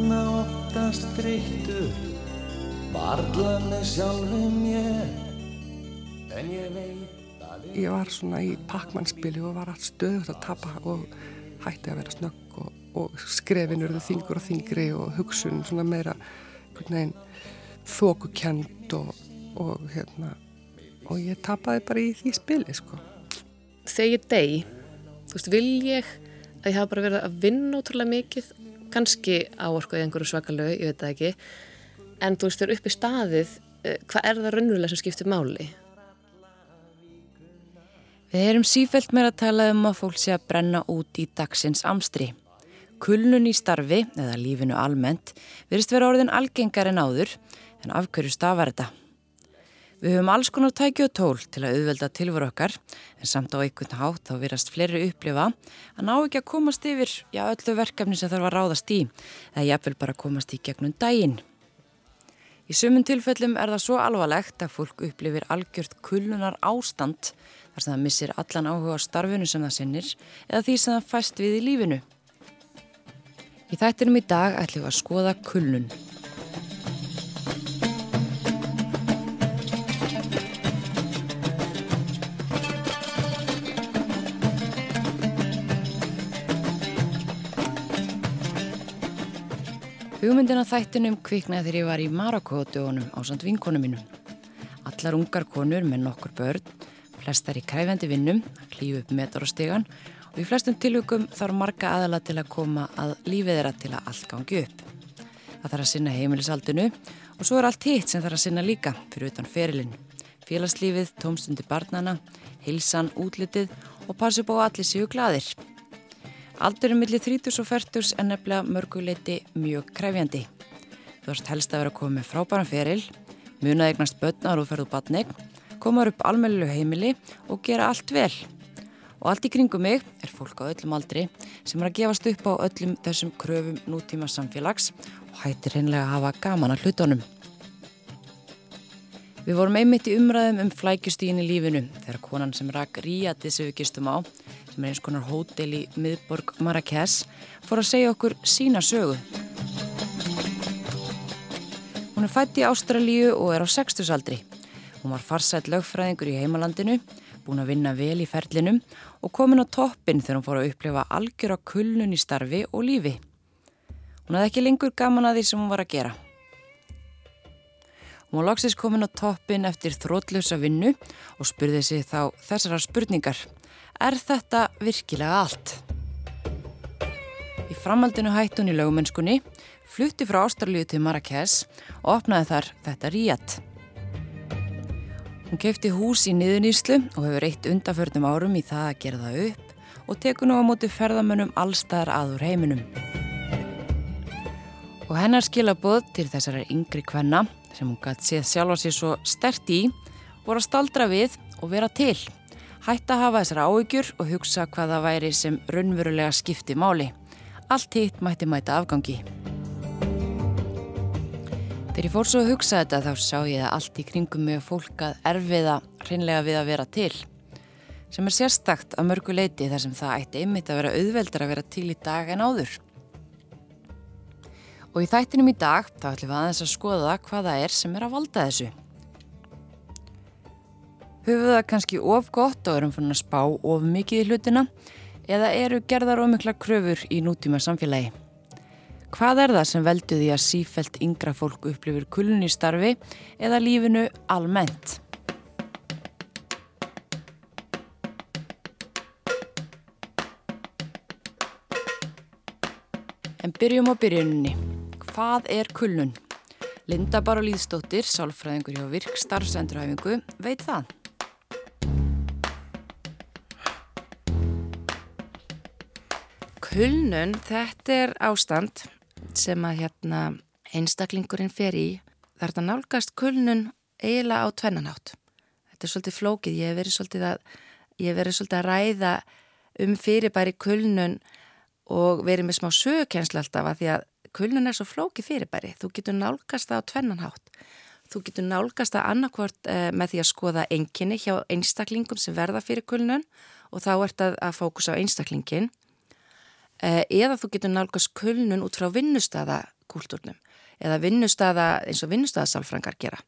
vakna oftast þreyttur Varla með sjálfum ég En ég veit að Ég var svona í pakkmannspili og var allt stöðugt að tapa og hætti að vera snögg og, og skrefin eruðu þingur og þingri og hugsun svona meira þókukend og, og hérna og ég tapaði bara í því spili sko. Þegar ég deg, þú veist, vil ég að ég hafa bara verið að vinna ótrúlega mikið, kannski áorkuðið einhverju svakalögu, ég veit það ekki, en þú veist, þau eru upp í staðið, eh, hvað er það raunverulega sem skiptir máli? Við erum sífelt meira að tala um að fólk sé að brenna út í dagsins amstri. Kulnun í starfi, eða lífinu almennt, verist vera orðin algengar en áður, en af hverju stafar þetta? Við höfum alls konar tæki og tól til að auðvelda tilvara okkar en samt á einhvern hátt þá virast fleiri upplifa að ná ekki að komast yfir já öllu verkefni sem þarf að ráðast í eða jafnvel bara komast í gegnum daginn. Í sumun tilfellum er það svo alvarlegt að fólk upplifir algjört kullunar ástand þar sem það missir allan áhuga á starfinu sem það sinnir eða því sem það fæst við í lífinu. Í þættinum í dag ætlum við að skoða kullun. Hugmyndin á þættinum kviknaði þegar ég var í Marakóðdögunum á samt vinkonum mínum. Allar ungar konur með nokkur börn, flestar í kræfendi vinnum, klífu upp metar og í flestum tilvökum þarf marga aðala til að koma að lífið þeirra til að allt gangi upp. Það þarf að sinna heimilisaldinu og svo er allt hitt sem þarf að sinna líka fyrir utan ferilinn. Félagslífið, tómstundi barnana, heilsan, útlitið og passu bá allir séu gladir. Aldurinn millir 30 og 40 er nefnilega mörguleiti mjög krefjandi. Þú ert helst að vera að koma með frábæran feril, munað eignast börnar og ferðu batnig, koma upp almeinlu heimili og gera allt vel. Og allt í kringum mig er fólk á öllum aldri sem er að gefast upp á öllum þessum kröfum nútíma samfélags og hættir hreinlega að hafa gaman að hlutunum. Við vorum einmitt í umræðum um flækjustígin í lífinu þegar konan sem rak Ríati sem við gistum á sem er eins konar hótel í miðborg Marrakes, fór að segja okkur sína sögu. Hún er fætt í Ástralíu og er á 60 aldri. Hún var farsætt lögfræðingur í heimalandinu, búin að vinna vel í ferlinum og komin á toppin þegar hún fór að upplifa algjör á kulnun í starfi og lífi. Hún hafði ekki lengur gaman að því sem hún var að gera. Hún var loksist komin á toppin eftir þrótlösa vinnu og spurði sig þá þessara spurningar. Er þetta virkilega allt? Í framhaldinu hætti hún í lögumennskunni, flutti frá Ástralju til Marrakes og opnaði þar þetta ríat. Hún kefti hús í niðunýslu og hefur eitt undaförnum árum í það að gera það upp og tekur nú á móti ferðamönnum allstaðar aður heiminum. Og hennar skila bóð til þessari yngri kvenna sem hún gæti séð sjálfa sér svo stert í voru að staldra við og vera til hætta að hafa þessar áhyggjur og hugsa hvað það væri sem raunverulega skipti máli. Allt hitt mætti mæta afgangi. Þegar ég fór svo að hugsa þetta þá sá ég að allt í kringum mig fólk að erfiða hreinlega við að vera til. Sem er sérstakt að mörgu leiti þar sem það ætti einmitt að vera auðveldar að vera til í dag en áður. Og í þættinum í dag þá ætlum við aðeins að skoða hvað það er sem er að valda þessu. Höfu það kannski of gott og erum fann að spá of mikið í hlutina eða eru gerðar ómikla kröfur í nútíma samfélagi? Hvað er það sem veldu því að sífelt yngra fólk upplifir kulun í starfi eða lífinu almennt? En byrjum á byrjuninni. Hvað er kulun? Linda Bara Lýðstóttir, sálfræðingur hjá Virk starfsendurhæfingu, veit það. Kulnun, þetta er ástand sem að hérna einstaklingurinn fer í. Það er að nálgast kulnun eiginlega á tvennanátt. Þetta er svolítið flókið. Ég hef verið svolítið að, verið svolítið að ræða um fyrirbæri kulnun og verið með smá sögukenslu alltaf að því að kulnun er svo flókið fyrirbæri. Þú getur nálgast það á tvennanhátt. Þú getur nálgast það annarkvort eh, með því að skoða enginni hjá einstaklingum sem verða fyrir kulnun og þá ert að, að fókusa á einstaklingin eh, eða þú getur nálgast kulnun út frá vinnustæðakúltúrnum eða vinnustæða eins og vinnustæðasálfrangar gera.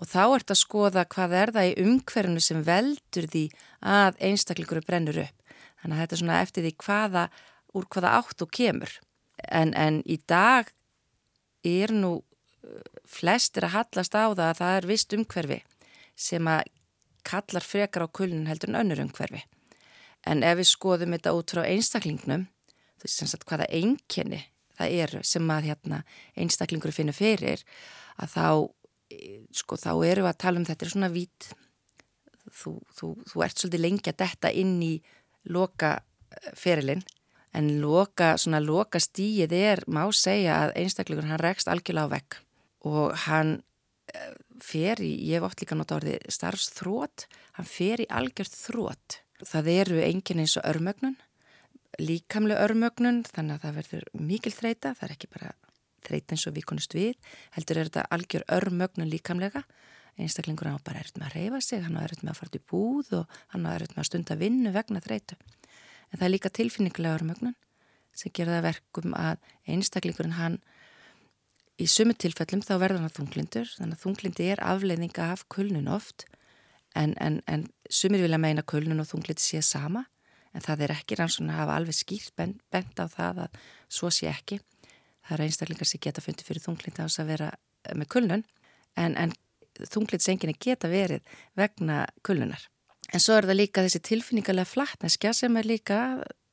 Og þá ert að skoða hvað er það í umhverfunu sem veldur því að einstaklingur brennur upp. Þannig að þetta er svona eftir því hvaða, úr hvaða átt og kemur. En, en í dag er nú eh, flestir að hallast á það að það er vist umhverfi sem að kallar frekar á kulnun heldur en önnur umhverfi. En ef við skoðum þetta út frá einstaklingnum, þú veist sem sagt hvaða einkenni það eru sem að hérna, einstaklingur finnur fyrir, að þá, sko, þá eru að tala um þetta er svona vít, þú, þú, þú ert svolítið lengi að detta inn í loka eh, ferilinn, en loka, svona loka stíið er, má segja að einstaklingur hann rekst algjörlega á vekk og hann eh, fer í, ég hef oft líka nota orðið starfsþrótt, hann fer í algjörð þrótt Það eru enginn eins og örmögnun, líkamlega örmögnun, þannig að það verður mikil þreita, það er ekki bara þreita eins og við konust við, heldur er þetta algjör örmögnun líkamlega, einstaklingur hann bara er með að reyfa sig, hann er með að fara til búð og hann er með að stunda vinnu vegna þreitu. En það er líka tilfinningulega örmögnun sem gerða verkum að einstaklingurinn hann í sumu tilfellum þá verður hann þunglindur, þannig að þunglindi er afleiðinga af kulnun oft en, en, en sumir vilja meina kulnun og þungliti sé sama en það er ekki rannsóna að hafa alveg skýrt bend, bend á það að svo sé ekki. Það er einstaklingar sem geta fundið fyrir þungliti ás að vera með kulnun en, en þunglitsenginni geta verið vegna kulnunar. En svo er það líka þessi tilfinningarlega flatneskja sem er líka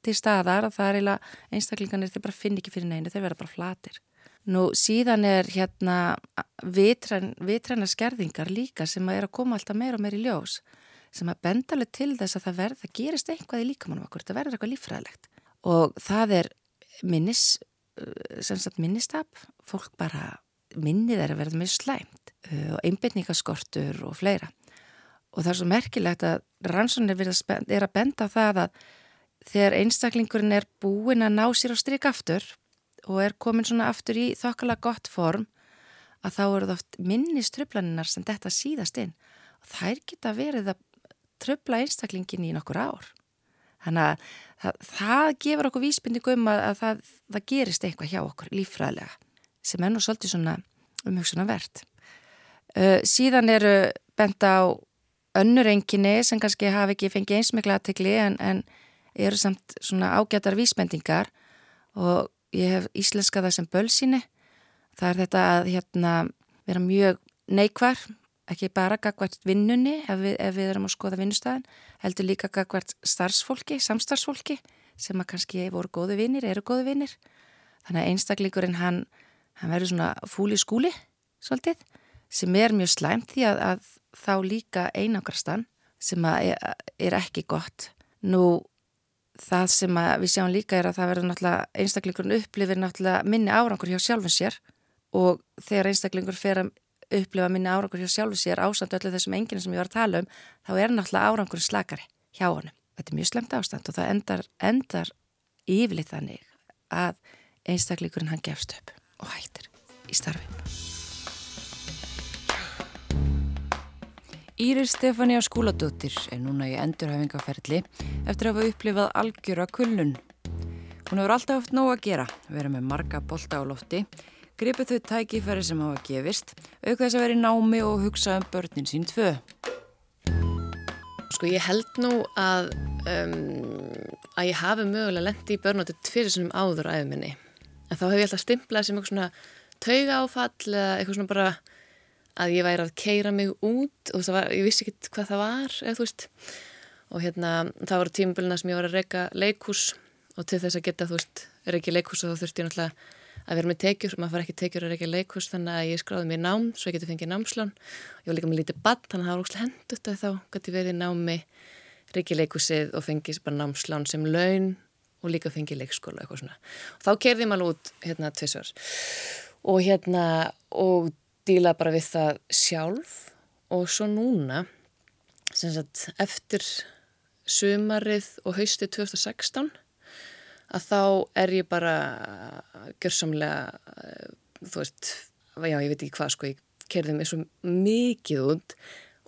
til staðar að það er einstaklingarnir þeir bara finn ekki fyrir neinu, þeir vera bara flatir. Nú síðan er hérna vitræn, vitræna skerðingar líka sem er að koma alltaf meira og meira í ljós sem að bendalega til þess að það verð, það gerist eitthvað í líkamannum okkur, það verður eitthvað lífræðilegt og það er minnis, uh, sem sagt minnistap, fólk bara minnið er að verða mjög slæmt uh, og einbindningaskortur og fleira og það er svo merkilegt að rannsónir er að benda á það að þegar einstaklingurinn er búin að ná sér á stryk aftur og er komin svona aftur í þokkala gott form að þá eru það oft minni ströflaninnar sem þetta síðast inn og þær geta verið að tröfla einstaklingin í nokkur ár. Þannig að það, það gefur okkur vísbynningu um að, að það, það gerist eitthvað hjá okkur lífræðilega sem er nú svolítið svona umhugsunar verðt. Uh, síðan eru benda á önnur enginni sem kannski hafi ekki fengið einsmikla aðtegli en, en eru samt svona ágætar vísbendingar og ég hef íslenska það sem bölsíni það er þetta að hérna, vera mjög neikvar ekki bara gagvart vinnunni ef við, ef við erum að skoða vinnustæðin heldur líka gagvart starfsfólki samstarfsfólki sem að kannski voru góðu vinnir, eru góðu vinnir þannig að einstaklingurinn hann, hann verður svona fúli skúli svolítið, sem er mjög slæmt því að, að þá líka einangarstan sem er, er ekki gott nú það sem við sjáum líka er að það verður náttúrulega einstaklingurinn upplifir náttúrulega minni árangur hjá sjálfum sér og þegar einstaklingur fer að upplifa minni árangur hjá sjálfum sér ásand öllu þessum enginn sem ég var að tala um þá er náttúrulega árangur slakari hjá honum. Þetta er mjög slemt ástand og það endar, endar yfirleitt þannig að einstaklingurinn hann gefst upp og hættir í starfi. Írir Stefania Skúladóttir er núna í endurhafingaferli eftir að hafa upplifað algjöra kulnun. Hún hefur alltaf haft nóg að gera, verið með marga bolta á lofti, gripið þau tækifæri sem hafa gefist, auk þess að vera í námi og hugsa um börnin sín tvö. Sko ég held nú að, um, að ég hafi mögulega lendi í börnóti tvirir sem áður á æfuminni. En þá hef ég alltaf stimplað sem eitthvað svona tauga áfall eða eitthvað svona bara að ég væri að keira mig út og var, ég vissi ekki hvað það var eða, veist, og hérna það voru tímabilina sem ég var að reyka leikús og til þess að geta þú veist reyki leikús og þá þurfti ég náttúrulega að vera með tekjur, maður far ekki tekjur að reyka leikús þannig að ég skráði mér nám svo ég geti fengið námslán. Ég var líka með lítið badd þannig að það var óslægt hendut þá geti verið námi reyki leikúsið og fengið bara námslán sem laun og líka fengið leikskóla og þá kerði maður út hérna tvissvar og hérna og díla bara við það sjálf. Og svo núna sagt, eftir sumarið og hausti 2016 að þá er ég bara gjörsamlega þú veist, já ég veit ekki hvað sko, ég kerði mig svo mikið út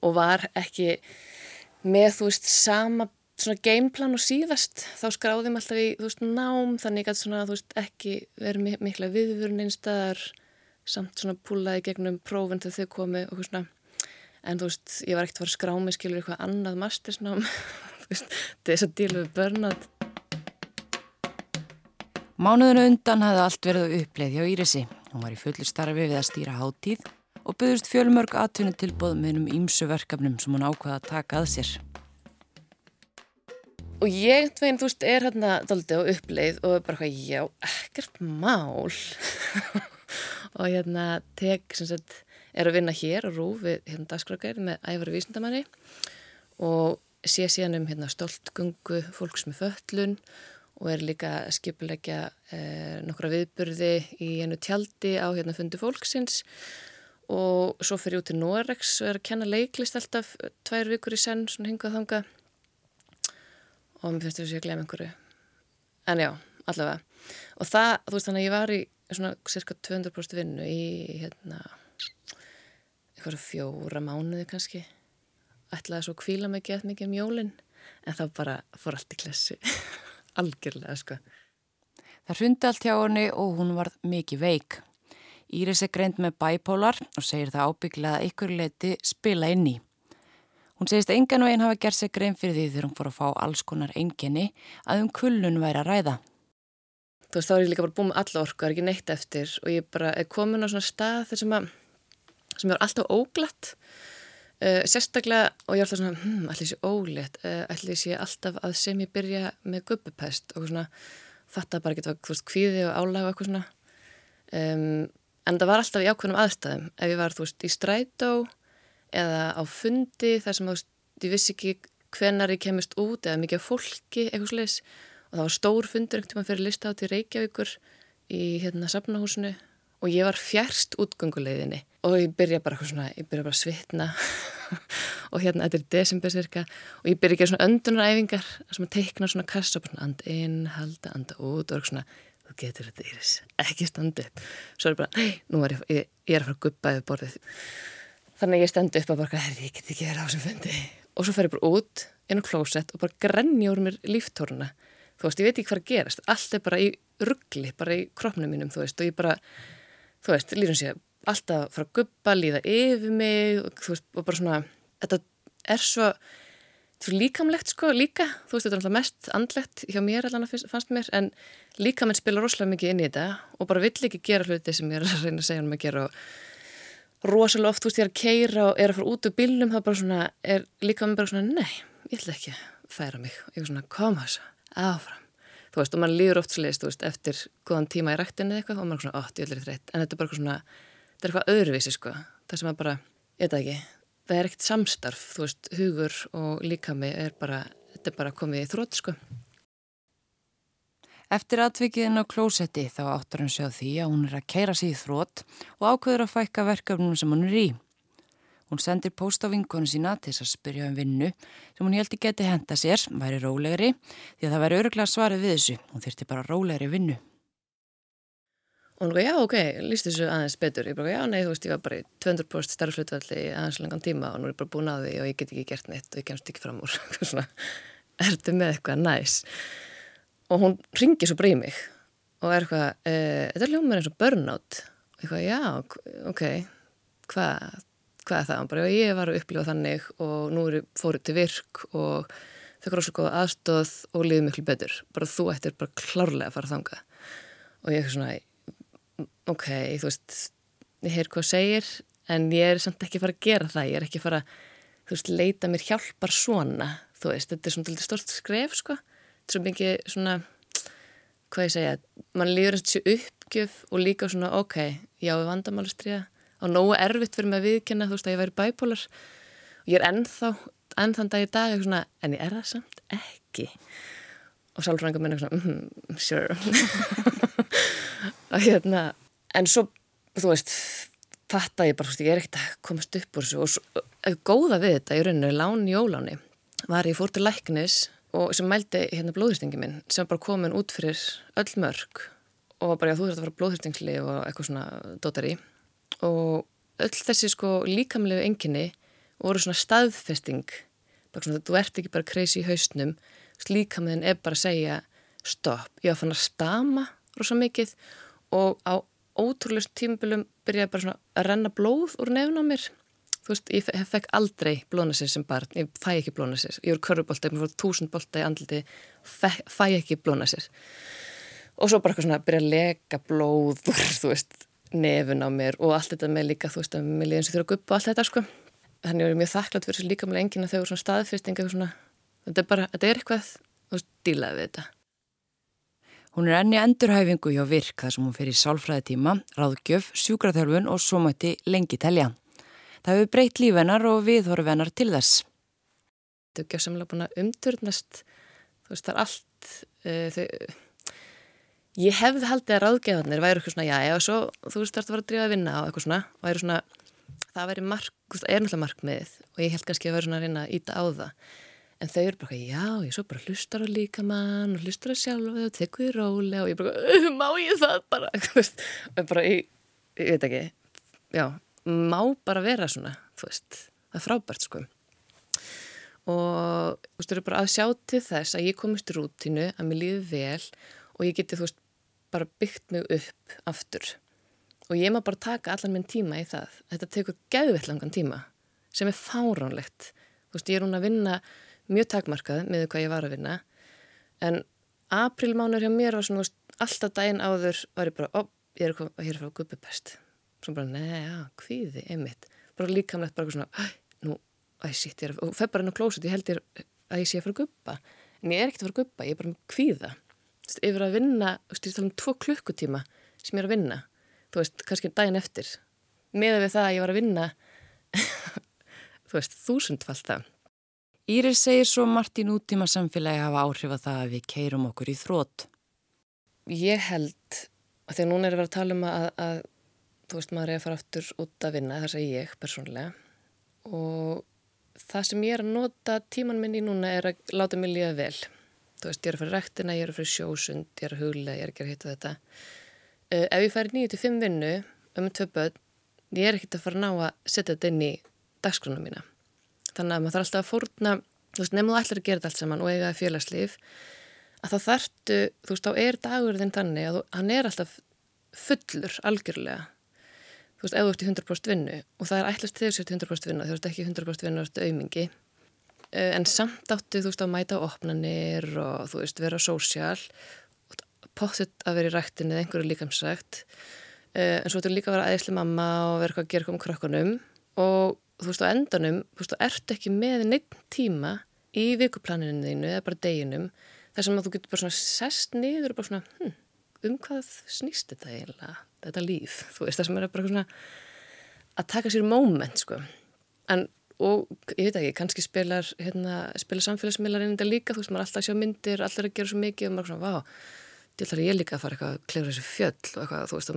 og var ekki með þú veist sama svona gameplan og síðast. Þá skráðum alltaf í, þú veist, nám þannig að svona, þú veist, ekki verið mikla viðvörun einstaðar samt svona púlaði gegnum prófinn þegar þau komi og svona en þú veist, ég var ekkert að fara að skrá mig skilur eitthvað annað mastersnám þú veist, þess að díla við börnat Mánuðinu undan hafði allt verið uppleið hjá Írisi. Hún var í fullu starfi við að stýra háttíð og byggðust fjölmörg atvinni tilbóð með um ímsu verkefnum sem hún ákvaða að taka að sér. Og ég, þú veist, er hérna doldið á uppleið og bara hvað, já, ekkert mál. og hérna tek, sem sagt, er að vinna hér og rú við hérna dagskrákæri með æfari vísindamanni. Og sé síðan um hérna stoltgungu fólks með föllun og er líka að skipulegja eh, nokkra viðburði í einu tjaldi á hérna fundi fólksins. Og svo fyrir út til Norex og er að kenna leiklist alltaf tvær vikur í senn, svona hingað þanga og mér finnst þess að ég glem einhverju. En já, allavega. Og það, þú veist þannig að ég var í svona cirka 200% vinnu í hérna eitthvað fjóra mánuði kannski ætlaði svo kvíla mig gett mikið um jólinn en þá bara fór allt í klessi algjörlega sko. Það hrundi allt hjá henni og hún var mikið veik. Íris er greint með bæpólar og segir það ábygglega að ykkur leiti spila inn í. Hún segist engan veginn hafa gert sig grein fyrir því þegar hún fór að fá alls konar enginni að um kullun væri að ræða. Þú veist þá er ég líka bara búin með alla orku, það er ekki neitt eftir og ég bara er komin á svona stað þar sem, að, sem er alltaf óglatt. Uh, sérstaklega og ég er alltaf svona hm, allir sé ólétt, uh, allir sé alltaf að sem ég byrja með gubbupest og svona fatta bara geta þú veist kvíði og álæg og eitthvað svona. Um, en það var alltaf í ákveðnum aðstæðum. Ef ég var þú veist í strætó eða á fundi þar sem þú veist ég vissi ekki hvenar ég kemist út eða mikið fólki eitthvað sliðis og það var stór fundur einhvern tíma fyrir lista á til Reykjavíkur í hérna safnahúsinu. Og ég var fjærst útgönguleiðinni. Og ég byrja bara svona, ég byrja bara að svitna. Og hérna þetta er desember cirka. Og ég byrja að gera svona öndunaræfingar sem að teikna svona kassa og svona and inn, halda, anda út. Og svona, þú getur þetta Íris, ekki standa upp. Svo er bara, nei, nú er ég, ég, ég er að fara að guppa yfir borðið. Þannig að ég stend upp og bara, herri, ég get ekki verið á sem fundi. Og svo fer ég bara út inn á klósett og bara grenja úr mér líftóruna þú veist, ég veit ekki hvað að gerast. Allt er bara í ruggli, bara í kroppnum mínum, þú veist, og ég bara þú veist, lírum sé alltaf frá guppa, líða yfir mig og, veist, og bara svona, þetta er svo, svo líkamlegt sko líka, þú veist, þetta er alltaf mest andlegt hjá mér allan að fannst mér en líkamenn spila rosalega mikið inn í þetta og bara vill ekki gera hluti sem ég er að reyna að segja um að gera og rosalega oft, þú veist, ég er að keira og er að fara út úr bílnum, það bara svona er líkamenn bara svona, nei, ég ætla ekki að færa mig. Ég er svona, koma þessu, áfram. Þú veist, og mann líður oft sliðist, veist, eftir góðan tíma í rættinu eða eitthvað og mann er svona, ótt, ég vil eitthvað en þetta er bara svona, þetta er eitthvað öðruvísi, sko. Það sem að bara, ég veit ekki það er ekkert samstarf, þú veist, hugur og líkami er bara, þetta er bara komið í þrótt, sko. Eftir atvikiðin á klósetti þá áttur hann sjá því að hún er að keira sig í þrótt og ákveður að fækka verkefnum sem hún er í. Hún sendir post á vinkonu sína til þess að spyrja um vinnu sem hún held ekki geti henda sér, væri rólegri, því að það væri öruglega svarið við þessu. Hún þyrti bara rólegri vinnu. Og hún gaf, já, ok, líst þessu aðeins betur. Ég bara, já, nei, þú veist, ég var bara í 200% starfslutvalli aðeins langan tíma og nú er ég bara búin á því og ég get ekki gert neitt og ég kemst ekki fram úr. Svona, ertu með eitthvað næs? Og hún ringir svo bara í mig og er eitthvað, e, þetta er ljómar eins og burnout. Og ég eitthvað, já, ok, hvað? Hvað er það? Bara, ég var að upplifa þannig og nú fóru til virk og fekk rosalega góða aðstóð og liði miklu betur. Bara þú ættir bara klárlega að fara þanga. Og ég er svona, ok, þú veist, ég heyr hvað segir en ég er samt ekki að fara að gera það. Ég er ekki að fara, þú veist, leita mér hjálpar svona. Þú veist, þetta er svona stort skref, sko. Þetta er svo mikið svona, hvað ég segja, mann líður þessi uppgjöf og líka svona, ok, já, við vandamálustriða og nógu erfitt fyrir mig að viðkynna þú veist að ég væri bæpólar og ég er ennþá, ennþann dag í dag svona, en ég er það samt ekki. Og sálfrænga minna svona, mm -hmm, sure. Og hérna en svo, þú veist fatta ég bara, þú veist, ég er ekkert að komast upp úr þessu. Og svo, góða við þetta í rauninu, láni jóláni var ég fór til læknis og sem mældi hérna blóðhystingi minn sem bara komin út fyrir öll mörg og bara já, þú þurft að fara blóðhystingli og eitthvað svona dotari og öll þessi sko líkamlegu enginni voru svona staðfesting. Svona, þú ert ekki bara crazy í hausnum. Líka með henn er bara að segja stopp, ég var fann að stama rosa mikið. Og á ótrúlega tímbilum byrjaði bara svona að renna blóð úr nefn á mér. Þú veist, ég fekk aldrei blónasir sem barn, ég fæ ekki blónasir ég voru körubólta, ég fór túsund bólta í andliti fæ ekki blónasir og svo bara eitthvað svona að byrja að leka blóð úr, þú veist nefn á mér og allt þetta með líka þú veist, að mér líðan sem þurfa að guppa og allt þetta sko þannig að ég er mjög þakklátt fyrir þessu líkamlega engin að þau eru svona staðfyrsting svona, þetta er bara, þetta er eitthvað þú veist, dílaði við þetta Hún er enni endurhæfingu hjá virk þar sem hún fer í sálfræðitíma, ráðgjöf, sjúkraþjálfun og svo mætti lengi telja. Það hefur breytt lífennar og viðhorfennar til þess. Þetta er ekki samlega búin að umturnast, þú veist, það er allt, uh, þau, ég hefði haldið að ráðgefarnir væri eitthvað svona, já, já, svo, þú veist, er að vera að drífa að vinna á eitthvað svona, og væri svona, það væri mark, er náttúrulega markmiðið og ég held kannski að vera svona að reyna að íta á það en þau eru bara, já, ég svo bara hlustar á líkamann og hlustar á sjálfa og tekur því róli og ég bara, má ég það bara, og bara, ég, ég veit ekki, já, má bara vera svona, þú veist, það er frábært, sko. Og, þú veist, þau eru bara að sjá til þess að ég komist í rútinu, að mér líði vel og ég geti, þú veist, bara byggt mig upp aftur. Og ég má bara taka allan minn tíma í það. Þetta tekur gæðvill langan tíma sem er fáránlegt. Þú veist, ég er hún að vinna mjög takmarkað með hvað ég var að vinna en aprilmánur hjá mér var svona veist, alltaf daginn áður var ég bara, ó, ég er að hér frá gubbupest svo bara, neða, hvíði, einmitt bara líkamlegt, bara svona, nú æ, shit, ég er að, og fef bara inn á klóset ég held ég að ég sé að fara að gubba en ég er ekkert að fara að gubba, ég er bara hvíða yfir að vinna, þú veist, ég tala um tvo klukkutíma sem ég er að vinna þú veist, kannski daginn eftir með við það að ég var að vinna þú veist, þúsundfald það Íris segir svo margt í nútíma samfélagi hafa áhrif að það að við keirum okkur í þrótt. Ég held, að því að núna er að vera að tala um að, að þú veist, maður er að fara aftur út að vinna, það segir ég persónlega og það sem ég er að nota tíman minn í núna er að láta mig líða vel. Þú veist, ég er að fara rektina, ég er að fara sjósund, ég er að hugla, ég er að gera hitt og þetta. Uh, ef ég færi 9-5 vinnu um börn, ég er ekkert að fara ná að setja þetta inn í dagskrona mína. Þannig að maður þarf alltaf að fórna þú veist, nefnum þú ætlar að gera þetta allt saman og eiga félagslíf að þá þartu, þú veist, þá er dagurðin þannig að þú, hann er alltaf fullur algjörlega. Þú veist, ef þú ert í 100% vinnu og það er ætlast þegar þú ert 100% vinnu þú ert ekki 100% vinnu, þú ert auðmingi en samt áttu, þú veist, að mæta opnanir og þú veist, vera sósjál pottitt að vera í rættin eða einhverju líkamsrækt eh, en svo ertu líka að vera æðisli mamma og vera eitthvað að gera um krökkunum. Og þú veist á endanum, þú veist, þú ert ekki með neitt tíma í vikuplaninu þínu eða bara deginum þar sem að þú getur bara svona sest niður og bara svona, hm, um hvað snýst þetta eiginlega, þetta líf? Þú veist, það sem er bara svona að taka sér moment, sko. En, og ég veit ekki, kannski spilar hérna, spilar samfélagsmiðlar inn í þetta líka, þú veist, maður er alltaf að sjá myndir, allir að gera svo mikið og maður er svona, vá, til þar er ég líka að fara eitthvað að klefra þessu fjöll og eitthvað, þú veist,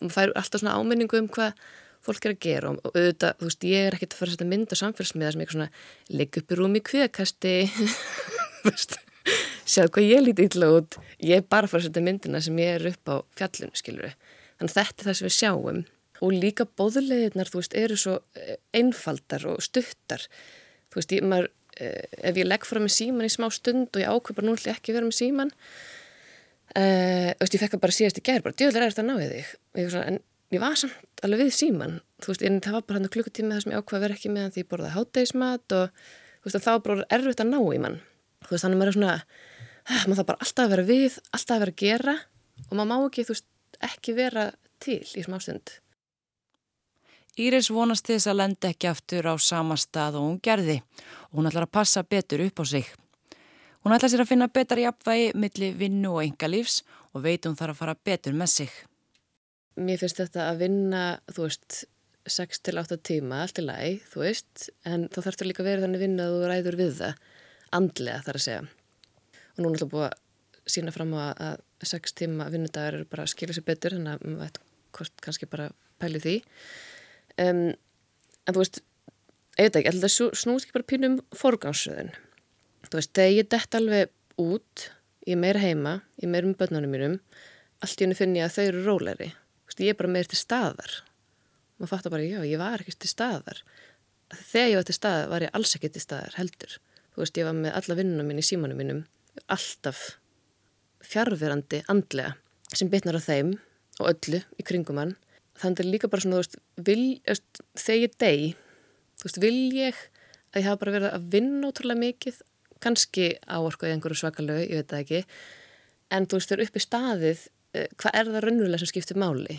maður fær alltaf svona áminningu um hvað fólk er að gera og auðvitað, þú veist, ég er ekkert að fara að setja mynd á samfélagsmiða sem eitthvað svona legg upp í rúmi kviðakasti þú veist, sjáu hvað ég líti illa út, ég er bara að fara að setja myndina sem ég er upp á fjallinu, skilur við þannig þetta er það sem við sjáum og líka bóðuleginnar, þú veist, eru svo eh, einfaldar og stuttar. Þú veist, ég, maður, eh, ef ég legg fram með síman í smá stund og ég ákveð bara núlega ekki vera með síman Uh, veist, ég fekk að bara síðast í gerð bara, djöðlega er þetta að ná við þig. Svona, en ég var samt alveg við síman þú veist, en það var bara hann klukkutími þar sem ég ákvaði að vera ekki með hann því ég borðaði hátdeismat og þú veist, það var bara erfitt að ná í mann. Þú veist, þannig að maður er svona ah, maður þarf bara alltaf að vera við, alltaf að vera að gera og maður má ekki, þú veist, ekki vera til í smá stund Íris vonast þess að lenda ekki aftur á sama stað og hún gerði og hún ætlar að passa betur upp á sig Hún ætlar sér að finna betar jafnvægi millir vinnu og engalífs og veit hún þarf að fara betur með sig mér finnst þetta að vinna, þú veist, 6 til 8 tíma, allt í læg, þú veist, en þá þarfst þú líka verið þannig vinna að þú ræður við það, andlega þar að segja. Og nú er alltaf búið að sína fram á að 6 tíma vinnudagar eru bara að skilja sér betur, þannig að maður veit hvort kannski bara pæli því. Um, en þú veist, eitthvað ekki, alltaf snúst ekki bara pínum forgámsröðun. Þú veist, þegar ég dett alveg út, ég er meira heima, ég er meira með börnunum mínum, allt í henni finn ég að þau eru róleri ég er bara meir til staðar maður fattar bara, já, ég var ekki til staðar þegar ég var til staðar var ég alls ekki til staðar heldur. Þú veist, ég var með alla vinnunum minn í símanum mínum, alltaf fjárverandi andlega sem bitnar á þeim og öllu í kringum hann. Þannig er líka bara svona, þú veist, vil, veist, þegar ég deg, þú veist, vil ég að ég hafa bara verið að vinna ótrúlega mikið, kannski áorkuð í einhverju svakalögu, ég veit það ekki, en þú veist, þau eru upp í staðið, uh, hvað er það raunverulega sem skiptir máli?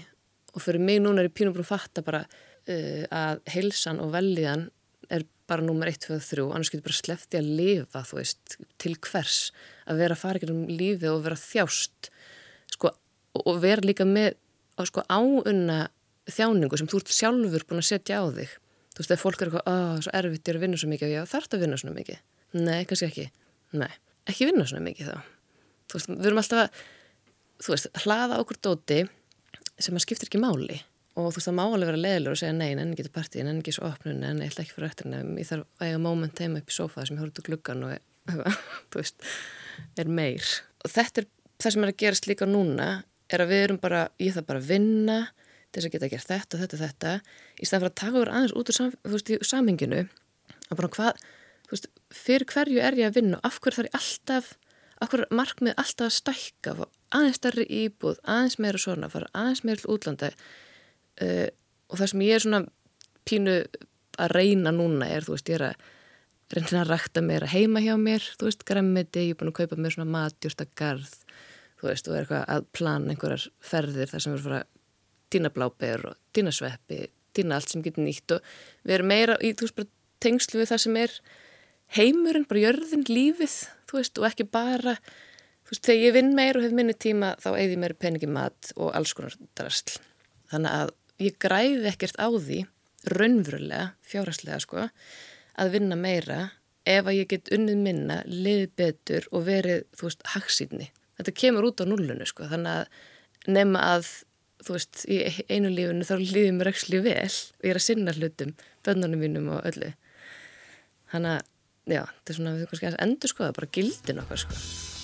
Og fyrir mig núna er ég pínum brú fatta bara uh, að heilsan og velliðan er bara númer 1, 2, 3, annars getur bara sleppti að lifa, þú veist, til hvers að vera að fara ekki um lífið og vera þjást, sko, og vera líka með á sko áunna þjáningu sem þú ert sjálfur búin að setja á þig. Þú veist, þegar fólk er eitthvað, að svo erfitt ég er að vinna svo mikið. Og ég þarf að vinna svo mikið? Nei, kannski ekki, nei, ekki vinna svo mikið þá. Þú veist, við erum alltaf að þú veist, hlaða okkur dóti sem að skiptir ekki máli. Og þú veist, það má alveg vera leðilegur og segja nei, en ekki til partíin, en ekki svo opnun en ég ætla ekki fyrir eftir en ég þarf að eiga moment heima upp í sofa sem ég horfður gluggan og þú veist, er meir. Og þetta er það sem er að gerast líka núna er að við erum bara, ég þarf bara að vinna til þess að geta gert þetta, þetta, þetta. Í staðan fyrir að taka úr aðeins út úr sam, veist, samhenginu hvað veist, fyrir hverju er ég að vinna af hverju þarf ég alltaf af hverju markmið alltaf að stækka aðeins starri íbúð, aðeins meira svona fara aðeins meira útlanda? Uh, og það sem ég er svona pínu að reyna núna er, þú veist, ég er að reyna að rækta meira heima hjá mér, þú veist, græmiti, ég er búin að kaupa mér svona matjúrsta garð þú veist, og er eitthvað að plana einhverjar ferðir þar sem erum að dýna bláber og dýna sveppi, dýna allt sem getur nýtt og við erum meira í, þú veist, bara tengslu við það sem er heimurinn, bara jörðin, lífið, þú veist, og ekki bara, þú veist, þegar ég vinn meir og hef minni tíma þá eigði mér peningi mat og alls konar drastl. Þannig að ég græði ekkert á því, raunverulega, fjárhastlega, sko, að vinna meira ef að ég get unnið minna, liðið betur og verið, þú veist, hagsýtni þetta kemur út á nullunu sko þannig að nema að þú veist í einu lífunu þá lífið mér ekki vel ég er að sinna hlutum bönnunum mínum og öllu. Þannig að já, þetta er svona við kannski endur sko það er bara gildin okkar sko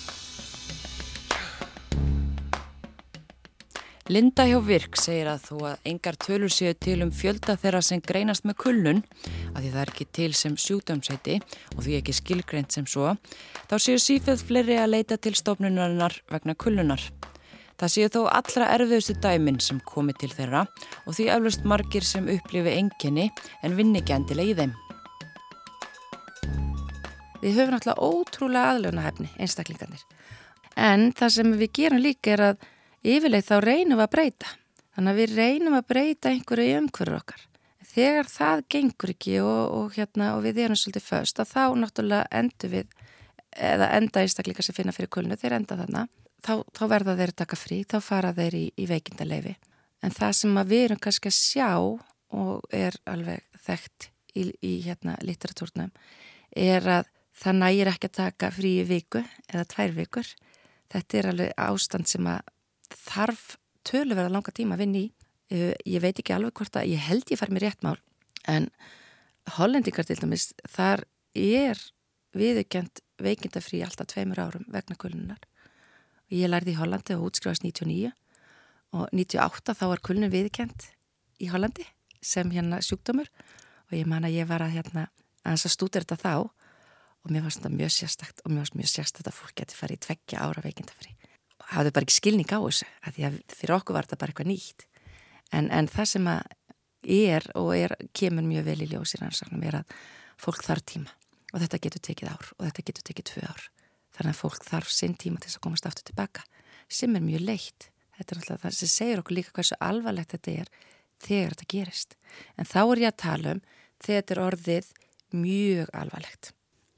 Linda hjá Virk segir að þó að engar tölur séu til um fjölda þeirra sem greinast með kullun, að því það er ekki til sem sjúkdömsæti og því ekki skilgreint sem svo, þá séu sífið fleiri að leita til stofnunarinnar vegna kullunar. Það séu þó allra erfiðustu dæmin sem komi til þeirra og því eflust margir sem upplifi enginni en vinni ekki endilega í þeim. Við höfum alltaf ótrúlega aðlunahefni einstaklingarnir en það sem við gerum líka er að yfirleitt þá reynum við að breyta. Þannig að við reynum að breyta einhverju í umhverju okkar. Þegar það gengur ekki og, og, hérna, og við erum svolítið först að þá náttúrulega endur við, eða enda einstakleika sem finna fyrir kulnu, þeir enda þannig, þá, þá verða þeir taka frí, þá fara þeir í, í veikindaleifi. En það sem við erum kannski að sjá og er alveg þekkt í, í hérna, literatúrnum er að það nægir ekki að taka frí viku eða tvær vikur. Þetta er alveg ástand sem að þarf töluverða langa tíma að vinna í. Eh, ég veit ekki alveg hvort að ég held ég fær mér rétt mál en hollendingar til dæmis þar er viðukjönd veikindafrí alltaf tveimur árum vegna kulnunar. Ég lærði í Hollandi og útskrifast 99 og 98 þá var kulnun viðkjönd í Hollandi sem hérna sjúkdómur og ég man að ég var að hérna að stúta þetta þá og mér fannst þetta mjög sérstakt og mér fannst mjög sérstakt að fólk geti farið í tveggja ára veikindafrí hafði bara ekki skilning á þessu að því að fyrir okkur var þetta bara eitthvað nýtt. En, en það sem að er og er, kemur mjög vel í ljósir er að fólk þarf tíma. Og þetta getur tekið ár og þetta getur tekið tvö ár. Þannig að fólk þarf sinn tíma til þess að komast aftur tilbaka sem er mjög leitt. Þetta er alltaf það sem segir okkur líka hversu alvarlegt þetta er þegar þetta gerist. En þá er ég að tala um þegar þetta er orðið mjög alvarlegt.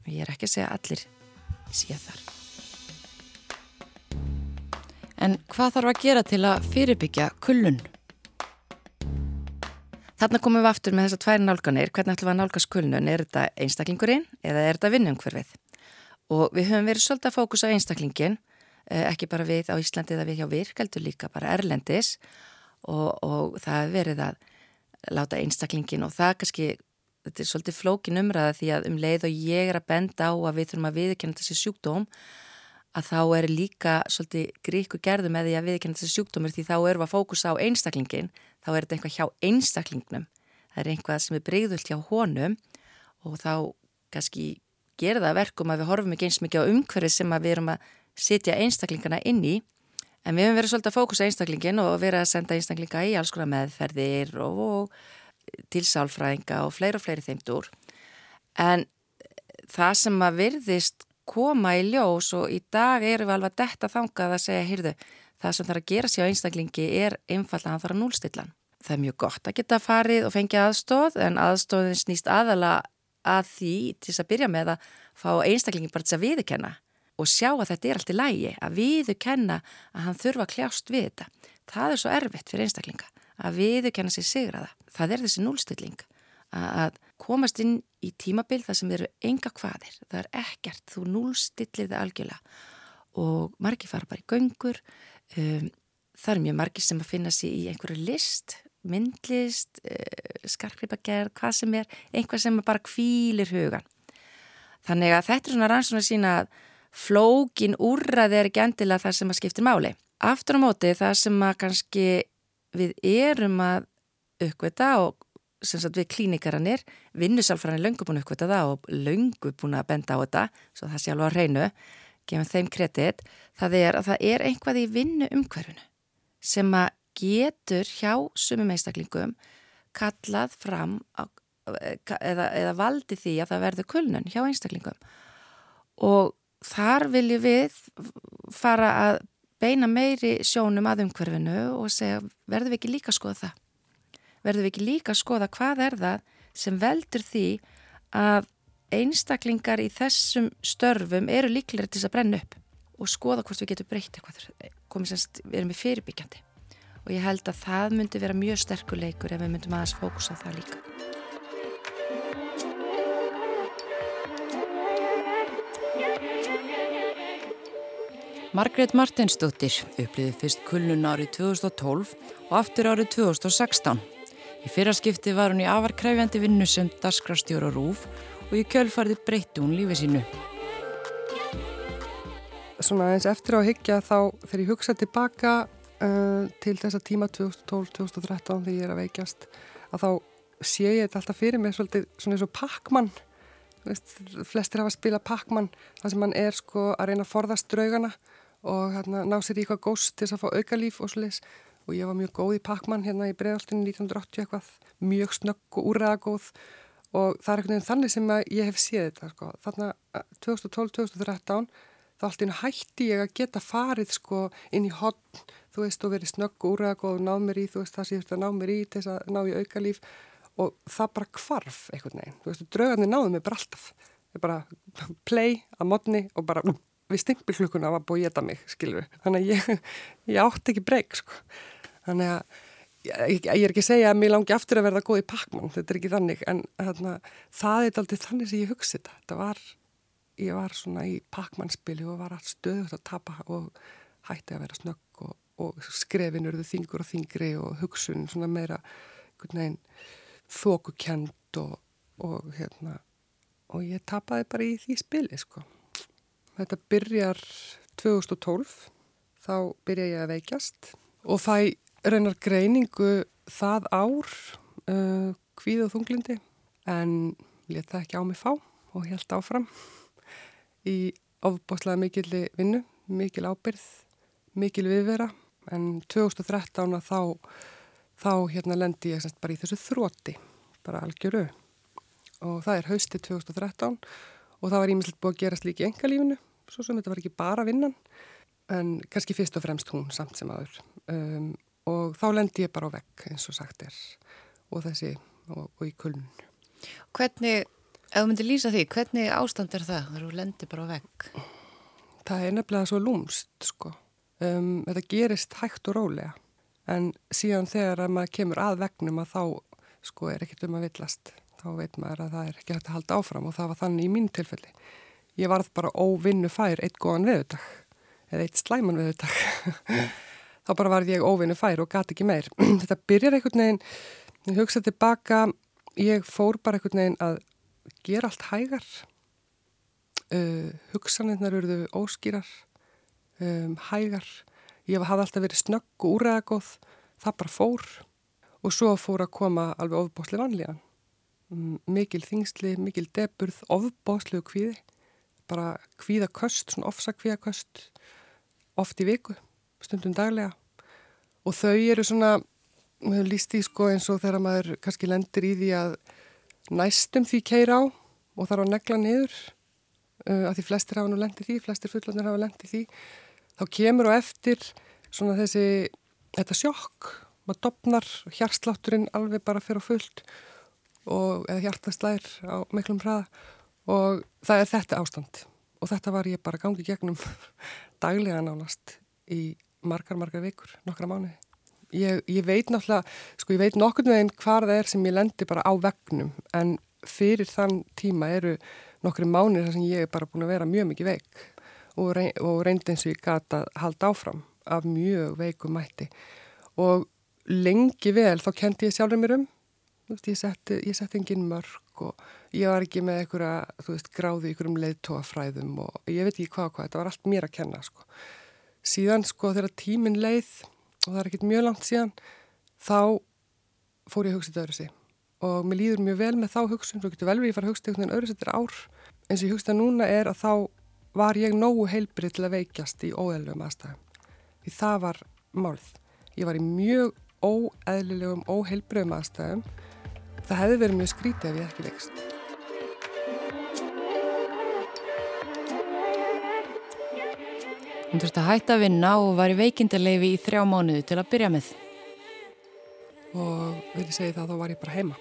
Og ég er ekki að segja allir síðan þar En hvað þarf að gera til að fyrirbyggja kullun? Þarna komum við aftur með þessar tvær nálganir. Hvernig ætlum við að nálgast kullun? Er þetta einstaklingurinn eða er þetta vinnumhverfið? Og við höfum verið svolítið að fókusa á einstaklingin, eh, ekki bara við á Íslandi eða við hjá virkeldur líka bara erlendis og, og það hefur verið að láta einstaklingin og það kannski, þetta er svolítið flókin umræða því að um leið og ég er að benda á að við þurfum að viðkjöna þessi sjúkdóm að þá er líka svolítið gríku gerðu með því að viðkynna þessi sjúkdómur því þá við að fókusa á einstaklingin, þá er þetta eitthvað hjá einstaklingnum. Það er einhvað sem er breyðult hjá honum og þá kannski gera það verkum að við horfum ekki eins mikið á umhverfið sem við erum að setja einstaklingana inn í en við hefum verið svolítið að fókusa einstaklingin og verið að senda einstaklinga í alls konar meðferðir og, og til sálfræðinga og fleiri og fleiri þeimdur en það sem að virðist koma í ljós og í dag erum við alveg detta þangað að segja, heyrðu, það sem þarf að gera sér á einstaklingi er einfallega að hann þarf að núlstillan. Það er mjög gott að geta farið og fengið aðstóð en aðstóðin snýst aðala að því til þess að byrja með að fá einstaklingi bara til að viðkenna og sjá að þetta er allt í lægi, að viðkenna að hann þurfa að kljást við þetta. Það er svo erfitt fyrir einstaklinga að viðkenna sér sigraða. Það er þessi núlstilling að komast inn í tímabil þar sem eru enga hvaðir, það er ekkert, þú núlstillir það algjörlega og margi fara bara í göngur, um, það er mjög margi sem að finna sér í einhverju list, myndlist, uh, skarkripagerð, hvað sem er, einhvað sem bara kvílir hugan. Þannig að þetta er svona rannsóna sína að flókin úrraði er ekki endilega það sem að skiptir máli. Aftur á móti það sem að kannski við erum að uppveita og sem sagt við klínikarannir, vinnusalfræðin löngu búin að uppkvita það og löngu búin að benda á þetta, svo það sé alveg að reynu, gefum þeim kredit, það er að það er einhvað í vinnu umhverfunu sem að getur hjá sumum einstaklingum kallað fram á, eða, eða valdi því að það verður kulnun hjá einstaklingum. Og þar viljum við fara að beina meiri sjónum að umhverfinu og segja verður við ekki líka skoða það verðum við ekki líka að skoða hvað er það sem veldur því að einstaklingar í þessum störfum eru líklega til að brenna upp og skoða hvort við getum breytt eitthvað komið semst, við erum í fyrirbyggjandi. Og ég held að það myndi vera mjög sterkuleikur ef við myndum aðeins fókusa það líka. Margrét Martinsdóttir upplýði fyrst kulnun árið 2012 og aftur árið 2016 Í fyrraskipti var hún í afarkræfjandi vinnu sem dasgrastjóra Rúf og í kjölfarði breytti hún lífið sínu. Svona eins eftir á higgja þá þegar ég hugsa tilbaka uh, til þessa tíma 2012-2013 þegar ég er að veikjast að þá sé ég þetta alltaf fyrir mig svolítið svona eins og Pac-Man. Flestir hafa spilað Pac-Man þar sem hann er sko að reyna að forðast draugana og hérna, ná sér í eitthvað góst til þess að fá aukalíf og svolítið og ég var mjög góð í Pakman hérna í bregðaltinu 1980 eitthvað, mjög snögg og úræðagóð og það er einhvern veginn þannig sem ég hef séð þetta sko. Þannig að 2012-2013 þá allt inn hætti ég að geta farið sko inn í hodn, þú veist, og verið snögg og úræðagóð og náð mér í, þú veist, það sé þetta náð mér í til þess að ná í auka líf og það bara kvarf einhvern veginn, þú veist, draugarnir náðu mig bara alltaf, ég bara play að modni og bara við stimpilklukuna var búið að geta mig, skilur þannig að ég, ég átti ekki breyk sko. Þannig að ég, ég er ekki að segja að mér langi aftur að verða góð í pakman, þetta er ekki þannig en þarna, það er aldrei þannig sem ég hugsi þetta. Þetta var, ég var svona í pakmanspili og var allt stöðut að tapa og hætti að vera snögg og, og skrefin eruðu þingur og þingri og hugsun svona meira þókukend og, og hérna og ég tapaði bara í því spili sko þetta byrjar 2012 þá byrja ég að veikjast og fæ reynar greiningu það ár uh, kvíð og þunglindi en let það ekki á mig fá og held áfram í ofbáslega mikil vinnu, mikil ábyrð, mikil viðvera. En 2013 þá, þá hérna lendi ég bara í þessu þrótti, bara algjöru. Og það er hausti 2013 og það var ímislegt búið að gerast líka í engalífinu, svo sem þetta var ekki bara vinnan en kannski fyrst og fremst hún samt sem aður um, og þá lendi ég bara á vegg eins og sagt er og þessi og, og í kuln Hvernig, ef þú myndir lýsa því hvernig ástand er það þegar þú lendir bara á vegg? Það er nefnilega svo lúmst sko. Um, þetta gerist hægt og rólega en síðan þegar að maður kemur að vegnum að þá sko er ekkert um að villast. Þá veit maður að það er ekki hægt að halda áfram og það var þannig í mín tilfelli ég varð bara óvinnu fær eitt góðan veðudag eða eitt slæman veðudag þá bara varð ég óvinni fær og gati ekki meir. Þetta byrjar einhvern veginn, ég hugsa tilbaka, ég fór bara einhvern veginn að gera allt hægar, uh, hugsanirnar eruðu óskýrar, um, hægar, ég hafði alltaf verið snögg og úræðagóð, það bara fór. Og svo fór að koma alveg ofbásli vanlíðan. Mikil þingsli, mikil deburð ofbáslegu kvíði bara kvíðaköst, svona ofsa kvíðaköst oft í viku stundum daglega. Og þau eru svona, við höfum líst í sko eins og þegar maður kannski lendir í því að næstum því keira á og þarf að negla niður uh, að því flestir hafa nú lendið því, flestir fullandir hafa lendið því þá kemur og eftir svona þessi þetta sjokk, maður dopnar hjarslátturinn alveg bara fyrir fullt og eða hjartastlæðir á miklum hraða og það er þetta ástand. Og þetta var ég bara gangið gegnum daglega nánast í margar, margar vikur, nokkra mánuði. Ég, ég veit náttúrulega, sko ég veit nokkur með einn hvar það er sem ég lendi bara á vegnum en fyrir þann tíma eru nokkru mánuði þar sem ég er bara búin að vera mjög mikið veik. Og, rey, og reyndi eins og ég gata halda áfram af mjög veikum mætti. Og lengi vel þá kendi ég sjálfur mér um, ég setti, setti engin mörg og ég var ekki með einhverja, þú veist, gráði ykkur um leiðtóafræðum og ég veit ekki hvað og hvað, þetta var allt mér að kenna sko. Síðan sko þegar tímin leið og það er ekkert mjög langt síðan þá fór ég að hugsa þetta öðru sig og mér líður mjög vel með þá hugsun svo getur vel við ég fara að hugsa þetta einhvern veginn öðru settir ár. Eins og ég hugsa núna er að þá var ég nógu heilbrið til að veikjast í óeðlum aðstæðum. Því það var málð ég var í mjög óeðlilegum óheilbriðum aðstæðum. Það hefði verið mjög skrítið ef ég ekki veikst Hún þurfti að hætta að vinna og var í veikindarleifi í þrjá mánuðu til að byrja með. Og vil ég segja það, þá var ég bara heima.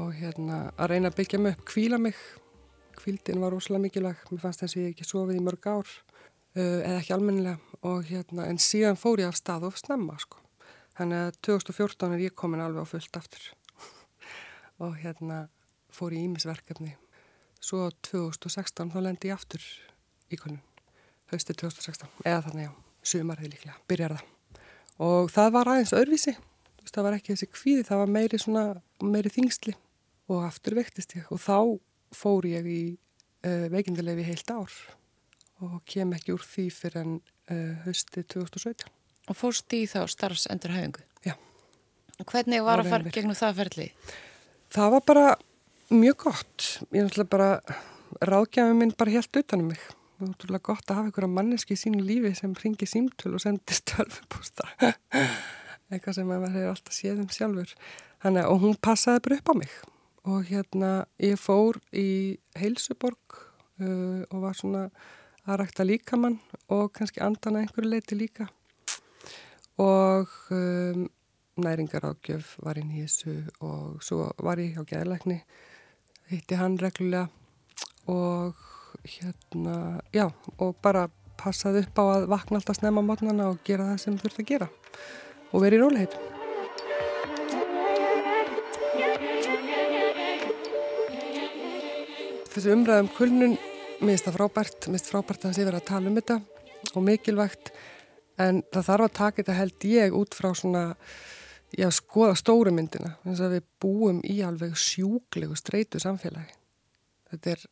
Og hérna að reyna að byggja mig upp, kvíla mig. Kvíldin var ósala mikilvæg, mér fannst þess að ég ekki sofið í mörg ár, uh, eða ekki almennilega. Og hérna, en síðan fór ég af stað og snemma, sko. Þannig að 2014 er ég komin alveg á fullt aftur. og hérna fór ég ímisverkefni. Svo 2016 þá lendi ég aftur í konun höstu 2016 eða þannig á sumarið líklega, byrjar það. Og það var aðeins öðruvísi. Það var ekki þessi kvíði, það var meiri svona meiri þingsli og aftur vektist ég. Og þá fór ég í uh, veikindilegi heilt ár. Og kem ekki úr því fyrir en uh, hösti 2017 Og fórst í þá starfsendur hæfingu? Já. Hvernig var að fara gegnum það ferli? Það var bara mjög gott. Ég náttúrulega bara ráðgjafið minn bara helt utanum mig Það útrúlega gott að hafa einhverja manneski í sínu lífi sem ringir símtöl og sendir störfupústa. Eitthvað sem maður hefur alltaf séð um sjálfur. Þannig að hún passaði bara upp á mig. Og hérna ég fór í Heilsuborg uh, og var svona að rækta líkamann og kannski andana einhverju leiti líka. Og um, næringarákjöf var inn í þessu og svo var ég á gæðleikni, hitti hann reglulega og hérna, já, og bara passaði upp á að vakna alltaf snemma mótnana og gera það sem þurft að gera og verið í róliheit. Þessi umræðum kulnun minnst það frábært, minnst frábært að sé verið að tala um þetta og mikilvægt en það þarf að taka þetta held ég út frá svona, já, skoða stóru myndina, eins og við búum í alveg sjúklegu streitu samfélagi. Þetta er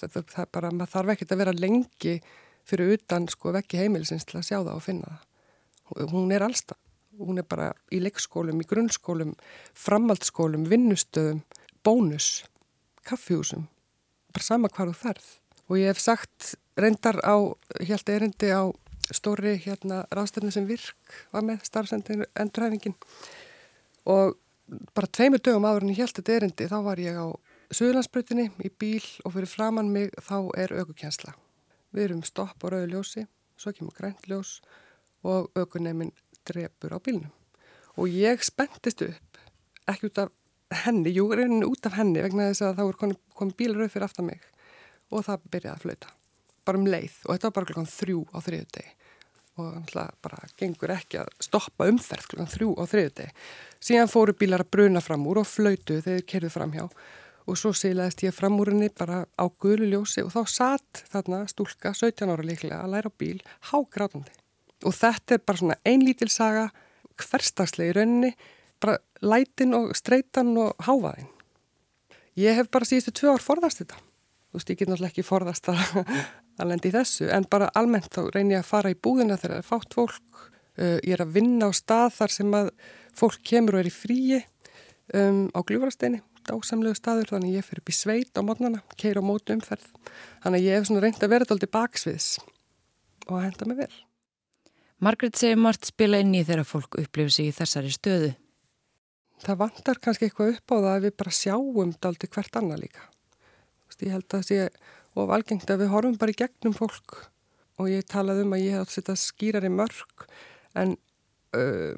það, það bara, maður þarf ekkert að vera lengi fyrir utan sko vekki heimilisins til að sjá það og finna það. Hún er allstað, hún er bara í leikskólum, í grunnskólum framhaldsskólum, vinnustöðum bónus, kaffjúsum bara sama hvað þú ferð. Og ég hef sagt reyndar á hérna erindi á stóri hérna ráðstöfni sem virk var með starfsendur endurhæfingin og bara tveimur dögum áður en ég held þetta erindi þá var ég á Suðlandsbrutinni í bíl og fyrir framann mig þá er aukukjensla. Við erum stopp á rauðu ljósi, svo kemur grænt ljós og aukuneymin drefur á bílnum. Og ég spendist upp, ekki út af henni, jú, reynin út af henni vegna þess að þá er komið komi bílarauð fyrir aftan mig og það byrjaði að flauta. Bara um leið og þetta var bara klokkan þrjú á þriðu degi og þannig bara gengur ekki að stoppa umferð klokkan þrjú á þriðu degi. Síðan fóru bílar að bruna fram úr og flautu þegar þeir kerðu fram hjá og svo silaðist ég fram úr henni bara á gulu ljósi og þá satt þarna stúlka 17 ára líklega að læra bíl hágrátandi. Og þetta er bara svona einlítil saga hverstagslega í rauninni, bara lætin og streitan og háfaðin. Ég hef bara síðustu tvö ár forðast þetta. Þú veist, ég get náttúrulega ekki forðast að, að lendi í þessu, en bara almennt þá reynir ég að fara í búðina þegar það er fátt fólk Uh, ég er að vinna á stað þar sem að fólk kemur og er í fríi um, á gljófarasteini, dásamlegu staður, þannig ég fyrir upp í sveit á mótnana, keir á mótu umferð. Þannig ég hef svona reynd að vera þetta aldrei baksviðs og að henda mig vel. Margret segir margt spila inn í þegar fólk upplifir sig í þessari stöðu. Það vantar kannski eitthvað upp á það að við bara sjáum daldi hvert annað líka. Ég held að það sé of algengt að við horfum bara í gegnum fólk og ég talaði um að ég hef átt að setja skýrari mörg en uh,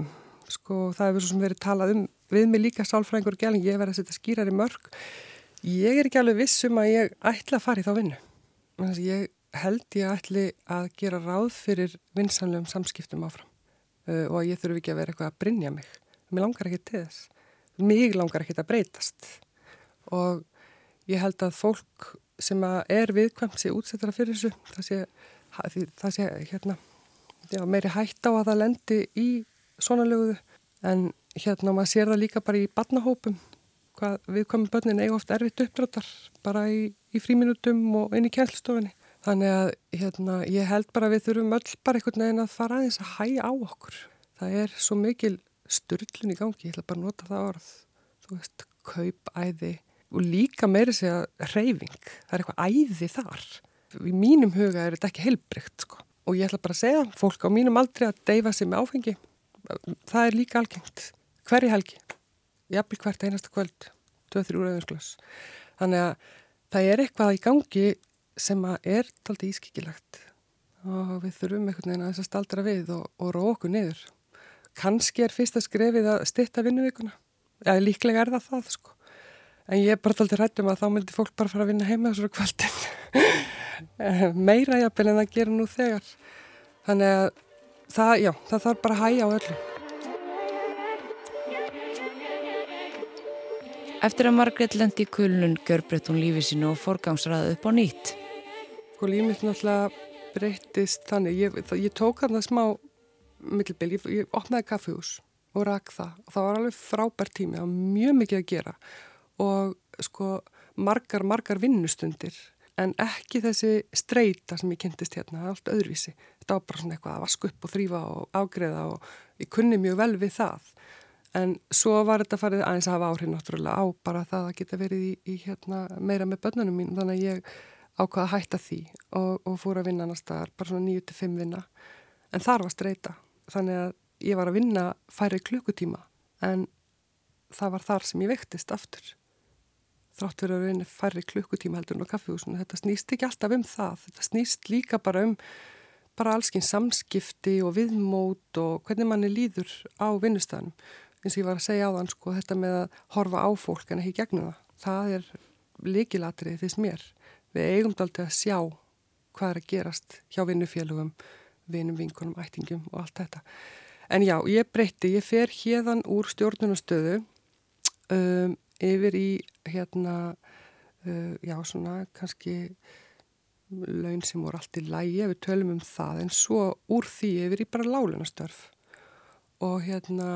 sko það hefur svo sem verið talað um við mig líka sálfræðingur og gæling, ég verið að setja skýrari mörg. Ég er ekki alveg vissum að ég ætla að fara í þá vinnu. Ég held ég ætli að gera ráð fyrir vinsanlegum samskiptum áfram uh, og ég þurfu ekki að vera eitthvað að brinja mig. Mér langar ekki til þess. Mér langar ekki að breytast og ég held að fólk sem að er viðkvæmt sé útsettara fyrir þessu, það sé, það sé hérna, já, meiri hætt á að það lendi í svona löguðu en hérna maður sér það líka bara í barnahópum hvað viðkvæmum börnin eiga ofta erfitt uppdráttar bara í, í fríminutum og inn í kjænstofinni. Þannig að hérna, ég held bara við þurfum öll bara einhvern veginn að fara aðeins að hæja á okkur. Það er svo mikil styrlun í gangi, ég ætla bara að nota það orð. Þú veist, kaupæði og líka meiri segja reyfing. Það er eitthvað æði þar. Í mínum huga er þetta ekki heilbrygt sko. Og ég ætla bara að segja fólk á mínum aldrei að deyfa sig með áfengi. Það er líka algengt. Hverji helgi? Jafnvel hvert einasta kvöld. 2-3 úr auðvinsklaus. Þannig að það er eitthvað í gangi sem er taldi ískikilagt og við þurfum einhvern veginn að þess að staldra við og, og róa okkur niður. Kanski er fyrsta skrefið að stitta vinnuvíkuna. Já, líklega er það það, sko. En ég er bara taldi hrættum að þá myndi fólk bara fara að vinna heima þessari kvöldin. Meira jafnvel en það gerir nú þegar. Þannig að það, já, það þarf bara að hæja á öllu. Eftir að Margret lendi í kulnun görbreytt hún lífið sínu og forgangsraði upp á nýtt. Sko lífið náttúrulega breyttist þannig. Ég, ég tók hann það smá mikilbil, ég, ég opnaði kaffihús og rak það og það var alveg frábær tími, það var mjög mikið að gera og sko margar, margar vinnustundir en ekki þessi streyta sem ég kynntist hérna, allt öðruvísi. Þetta var bara svona eitthvað að vaska upp og þrýfa og ágreða og ég kunni mjög vel við það. En svo var þetta farið aðeins að hafa áhrif náttúrulega á bara það að geta verið í, í hérna, meira með börnunum mín. Þannig að ég ákvaða að hætta því og, og fór að vinna annars staðar, bara svona 9-5 vinna. En þar var streyta. Þannig að ég var að vinna færi klukkutíma en það var þar sem ég vektist aftur. Þrátt verið að vinna færi klukkutíma heldur en á kaffihúsinu. Þetta snýst ekki alltaf um það. Þetta snýst líka bara um bara allskinn samskipti og viðmót og hvernig manni líður á vinnustæðanum eins og ég var að segja á þann sko þetta með að horfa á fólk en ekki gegnum það. Það er líkilatrið fyrst mér. Við eigum aldrei að sjá hvað er að gerast hjá vinnufélugum, vinnum, vinkunum, ættingum og allt þetta. En já, ég breytti, ég fer hérðan úr stjórnunastöðu um, yfir í hérna, uh, já svona kannski laun sem voru allt í lægi, við tölum um það, en svo úr því yfir í bara lálunastörf og hérna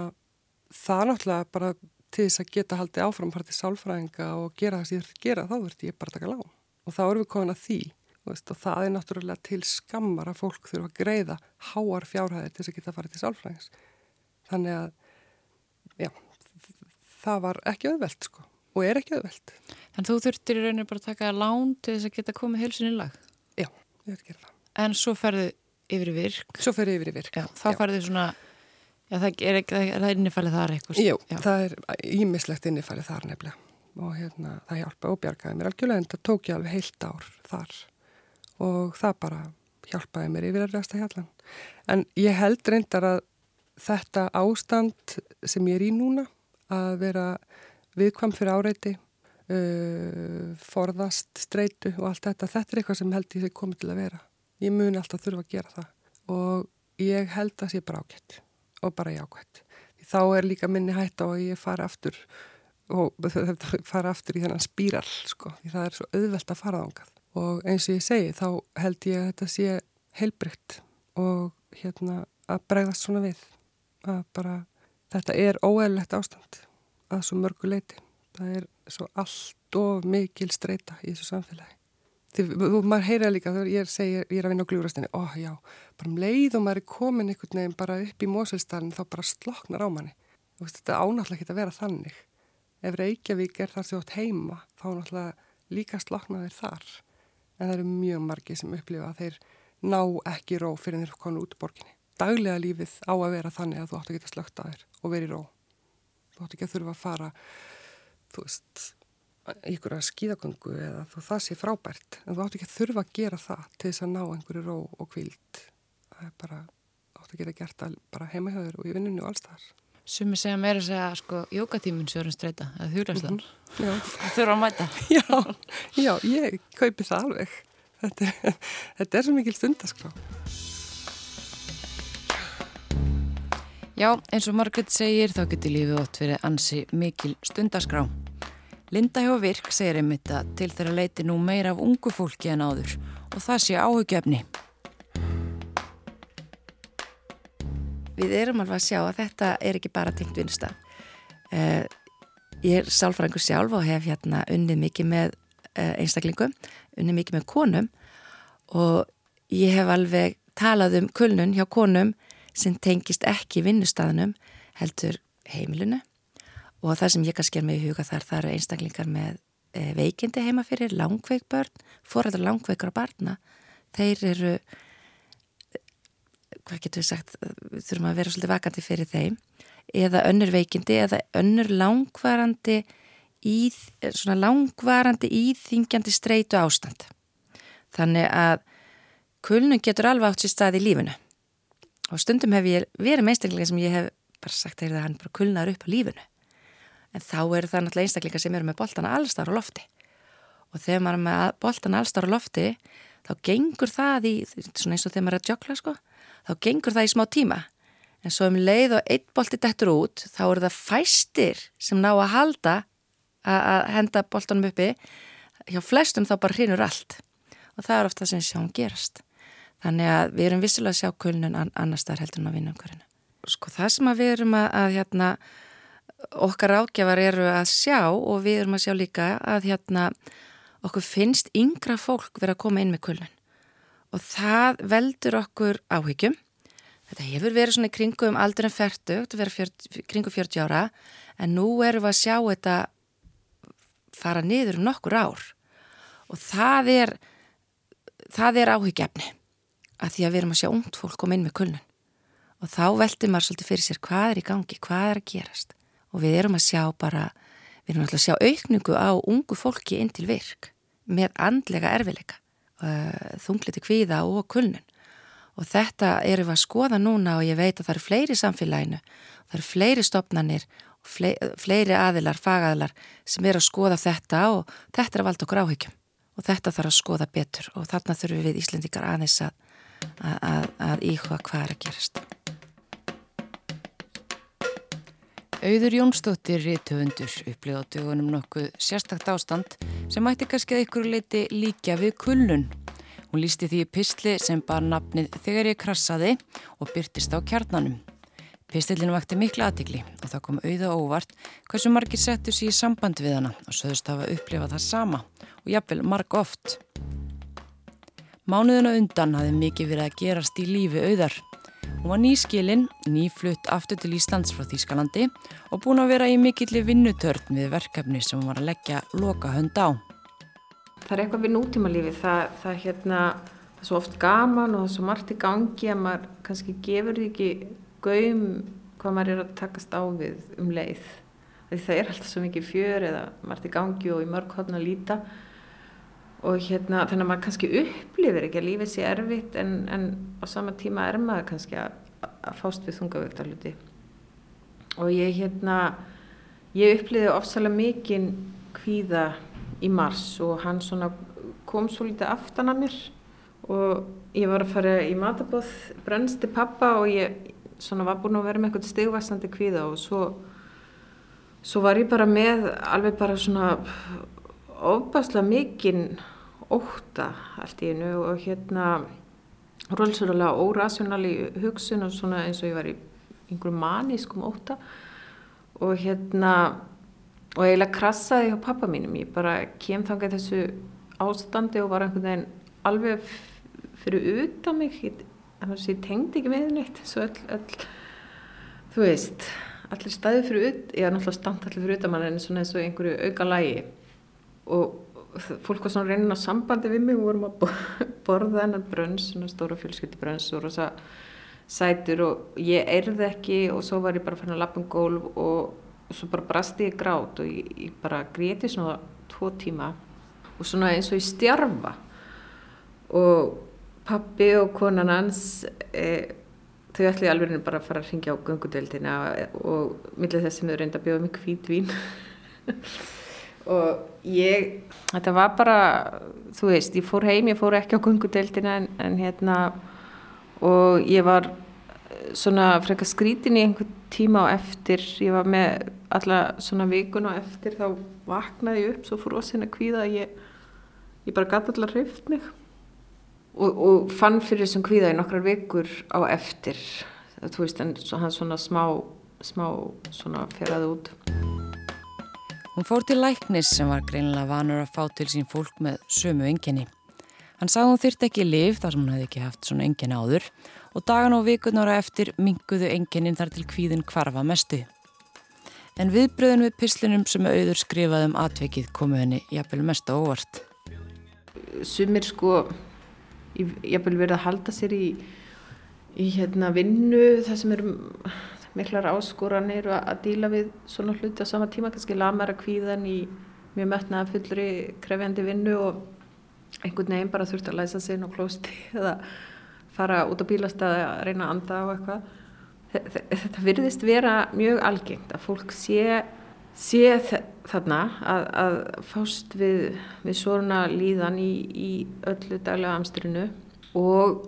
það er náttúrulega bara til þess að geta haldið áframpartið sálfræðinga og gera það sem ég þurft að gera, þá verður ég bara að taka lán. Og þá erum við komin að því veist, og það er náttúrulega til skammar að fólk þurfa að greiða háar fjárhæðir til þess að geta farið til sálfræðings. Þannig að, já, það var ekki auðvelt sko og er ekki auðvelt. Þannig þú þurftir í rauninu bara að taka lán til þess að geta komið heilsun í lag? Já, ég verður að gera það. En svo ferðu yfir í virk? Svo ferðu yfir í virk. Já, þá ferðu svona Já, það er, er, er innifælið þar eitthvað? Jú, Já. það er ímislegt innifælið þar nefnilega og hérna, það hjálpa og bjargaði mér algjörlega en það tók ég alveg heilt ár þar og það bara hjálpaði mér yfir að ræsta hjallan. En ég held reyndar að þetta ástand sem ég er í núna að vera viðkvam fyrir áreiti, uh, forðast, streitu og allt þetta, þetta er eitthvað sem held ég þau komið til að vera. Ég muni alltaf þurfa að gera það. Og ég held að það sé bara ágætt og bara jákvæmt. Þá er líka minni hætt á að ég fara aftur og fara aftur í þennan spíral sko, því það er svo auðvelt að fara ángað og eins og ég segi þá held ég að þetta sé heilbrygt og hérna að bregðast svona við. Að bara þetta er óeðlegt ástand að svo mörgu leiti það er svo allt of mikil streyta í þessu samfélagi Þú, maður heyra líka þegar ég segir, ég er að vinna á glúrastinni, ó já, bara um leið og maður er komin einhvern veginn bara upp í Moselstalinn þá bara sloknar á manni. Veist, þetta ánáttúrulega ekki að vera þannig. Ef Reykjavík er þar þjótt heima, þá náttúrulega líka sloknaðir þar. En það eru mjög margi sem upplifa að þeir ná ekki ró fyrir þeir konu út borginni. Daglega lífið á að vera þannig að þú átt að geta slögt að þér og verið ró. Þú átt ekki að þurfa að fara, þú veist, ykkur að skíðagöngu eða þú það sé frábært en þú átt ekki að þurfa að gera það til þess að ná einhverju ró og kvíld það er bara, átt að geta gert það bara heimahjöður og í vinnunni og alls þar Sumi segja meira að segja sko jókatíminn sjórum streyta, eða þjúrastar mm -hmm. þurfa að mæta. Já, já, ég kaupi það alveg. Þetta, þetta er svo mikil stundaskrá Já, eins og Margrit segir þá getur lífið ótt fyrir ansi mikil stundaskrá Linda hjá Virk segir einmitt að til þeirra leiti nú meira af ungu fólki en áður og það sé áhugjefni. Við erum alveg að sjá að þetta er ekki bara tengt vinsta. Uh, ég er sálfræðingur sjálf og hef hérna unnið mikið með uh, einstaklingum, unnið mikið með konum og ég hef alveg talað um kulnun hjá konum sem tengist ekki vinnustafnum heldur heimilinu. Og það sem ég kannski er með í huga þar það eru einstaklingar með e, veikindi heima fyrir, langveik börn foreldrar langveikar barna. Þeir eru hvað getur við sagt þurfum að vera svolítið vakandi fyrir þeim. Eða önnur veikindi eða önnur langvarandi í, svona langvarandi íþingjandi streitu ástand. Þannig að kulnum getur alveg átt sér stað í lífunu og stundum hef ég verið með einstaklingar sem ég hef bara sagt að hann bara kulnar upp á lífunu en þá eru það náttúrulega einstaklingar sem eru með boltana allstar á lofti. Og þegar maður er með boltana allstar á lofti þá gengur það í, svona eins og þegar maður er að jökla sko, þá gengur það í smá tíma. En svo um leið og eitt bolti dettur út þá eru það fæstir sem ná að halda að henda boltanum uppi. Hjá flestum þá bara hrinur allt. Og það er ofta sem sjáum gerast þannig að við erum vissilega að sjá kulnun annars þar heldur en um hverjana sko það sem að við erum að, að hérna okkar ágjafar eru að sjá og við erum að sjá líka að hérna okkur finnst yngra fólk vera að koma inn með kulnun. Og það veldur okkur áhyggjum. Þetta hefur verið svona í kringum aldrei færtu, þetta verið kringum 40 ára en nú erum við að sjá þetta fara niður um nokkur ár. Og það er það er áhyggjafni að því að við erum að sjá ungt fólk koma inn með kulnun. Og þá veldur maður svolítið fyrir sér hvað er í gangi, hvað er að gerast. Og við erum að sjá bara, við erum alltaf að sjá aukningu á ungu fólki inn til virk með andlega erfileika, uh, þungliti kvíða og kulnun. Og þetta erum við að skoða núna og ég veit að það eru fleiri samfélaginu, það eru fleiri stopnarnir og fleiri aðilar, fagaðilar sem eru að skoða þetta og þetta er að valda okkur áhyggjum. Og þetta þarf að skoða betur og þarna þurfum við Íslendikar aðeins að, að, að, að íhuga hvað er að gerast. Auður Jónsdóttir rítufundur upplýði á dögunum nokkuð sérstakt ástand sem mætti kannski að ykkur leiti líka við kulnun. Hún lísti því pistli sem bar nafnið þegar ég krassaði og byrtist á kjarnanum. Pistillinu vakti miklu aðtikli og það kom auða óvart hversu margir settu sér í samband við hana og söðust hafa upplifað það sama og jafnvel marg oft. Mánuðuna undan hafði mikið verið að gerast í lífi auðar. Hún var nýskilinn, nýflutt aftur til Íslands frá Þýskalandi og búin að vera í mikilli vinnutörn við verkefni sem hún var að leggja loka hönd á. Það er eitthvað við nútíma lífi, það, það, hérna, það er svo oft gaman og svo margt í gangi að maður kannski gefur því ekki gaum hvað maður er að takast á við um leið. Því það er alltaf svo mikið fjör eða margt í gangi og í mörg hodna líta og hérna þannig að maður kannski upplifir ekki að lífið sé erfitt en, en á sama tíma er maður kannski að, að fást við þungavöktarluti og ég hérna ég upplifiði ofsalega mikinn kvíða í mars og hann svona kom svo litið aftan að mér. Og ég var að fara í matabóð brennsti pappa og ég svona var búin að vera með eitthvað stegvæsandi kvíða og svo svo var ég bara með alveg bara svona ofbáslega mikinn óta allt í einu og hérna rölsurulega órasjónali hugsun og svona eins og ég var í einhverjum manískum óta og hérna og eiginlega krassaði hjá pappa mínum. Ég bara kem þangað þessu ástandi og var einhvern veginn alveg fyrir utan mig. Ég, ég tengdi ekki með öll, öll þú veist allir staði fyrir utan ég er náttúrulega stand allir fyrir utan mann en eins og einhverju auka lægi og fólk var svona reynin á sambandi við mig. Og vorum að borða hennar brönns, svona stóra fjölskyldi brönns og rosa sætur og ég erði ekki og svo var ég bara fann að lappa um gólf og, svo bara brasti ég grát og ég, ég bara gréti svona tvo tíma og svona eins og ég stjarfa. Og pappi og konan hans e, þau ætli alveg bara að fara að ringja á gungudeldina og millir þess sem þau reynda að bjóða mig hvítvín og ég, þetta var bara þú veist, ég fór heim, ég fór ekki á gungudeldina en, en hérna og ég var eh, svona frekar skrítin í einhvern tíma á eftir, ég var með alla svona vikun á eftir þá vaknaði ég upp, svo fór ósinn að kvíða að ég, ég bara gæti allar hreift mig. Og, og fann fyrir þessum kvíða í nokkrar vikur á eftir, þú veist en hann svona smá, smá svona feraði út Hún fór til læknis sem var greinilega vanur að fá til sín fólk með sömu enginni. Hann sagði hún þyrti ekki liv þar sem hún hefði ekki haft svona enginni áður og dagan og vikurnar eftir minguðu enginnin þar til kvíðin kvarfa mestu. En viðbröðin við pislunum sem auður skrifaði um atveikið komu henni jafnvel mest á óvart. Sumir sko, jafnvel verið að halda sér í, í hérna vinnu það sem er miklar áskoranir að díla við svona hluti á sama tíma, kannski lamara kvíðan í mjög metnaða fullri krefjandi vinnu og einhvern veginn bara þurft að læsa sig inn á klósti eða fara út á bílastæði að reyna að anda á eitthvað. Þetta virðist vera mjög algengt að fólk sé, sé þarna að, að fást við, við svona líðan í, í öllu daglega amstrinu og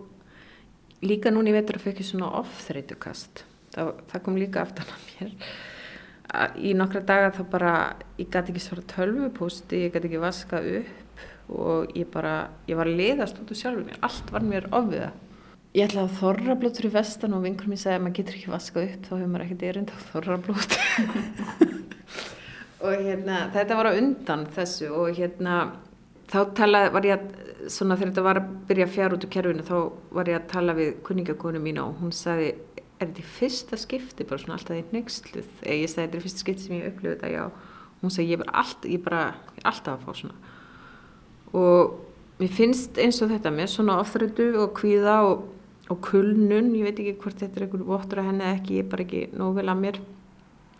líka núni veitur að fekk ég svona off-þreytukast það, það kom líka aftan að mér. Í nokkra daga þá bara ég gæti ekki svara tölvupústi ég gæti ekki vaska upp og ég bara, ég var að liðast út úr sjálfur mér. Allt var mér ofviða ég ætlaði að þorrablót fyrir vestan og vinkur mér sagði að maður getur ekki vaska upp þá hefur maður ekkert erind á þorrablót og hérna þetta var á undan þessu og hérna þá talaði, var ég að svona þegar þetta var að byrja fjara út úr kerfinu þá var ég að tala við kunningakonu mín og hún sagði er þetta í fyrsta skipti bara svona alltaf í nextluð eða ég sagði þetta er fyrsta skipti sem ég upplifið þetta já. Hún segi ég alltaf, ég bara, alltaf að fá svona. Og mér finnst eins og þetta með svona ofþröndu og kvíða og, og kulnun. Ég veit ekki hvort þetta er einhvern vottur að henni ekki, ég er bara ekki nóg vel að mér.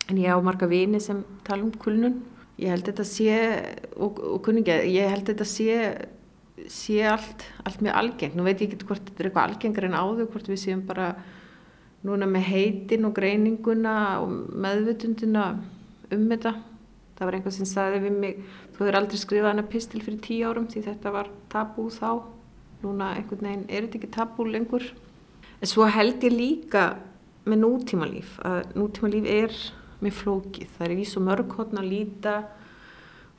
En ég á marga vini sem tala um kulnun. Ég held þetta sé og, og kunningi, ég held þetta sé sé allt, allt með algeng nú veit ég ekki hvort þetta er eitthvað algengar en áður hvort við séum bara núna með heitin og greininguna og meðvutundina um þetta. Það var einhvern sem sagði við mig, þú hefur aldrei skrifað hana pistil fyrir tíu árum því þetta var tabú þá. Núna einhvern veginn er þetta ekki tabú lengur. En svo held ég líka með nútímalíf, að nútímalíf er með flókið. Það er í svo mörg hodna líta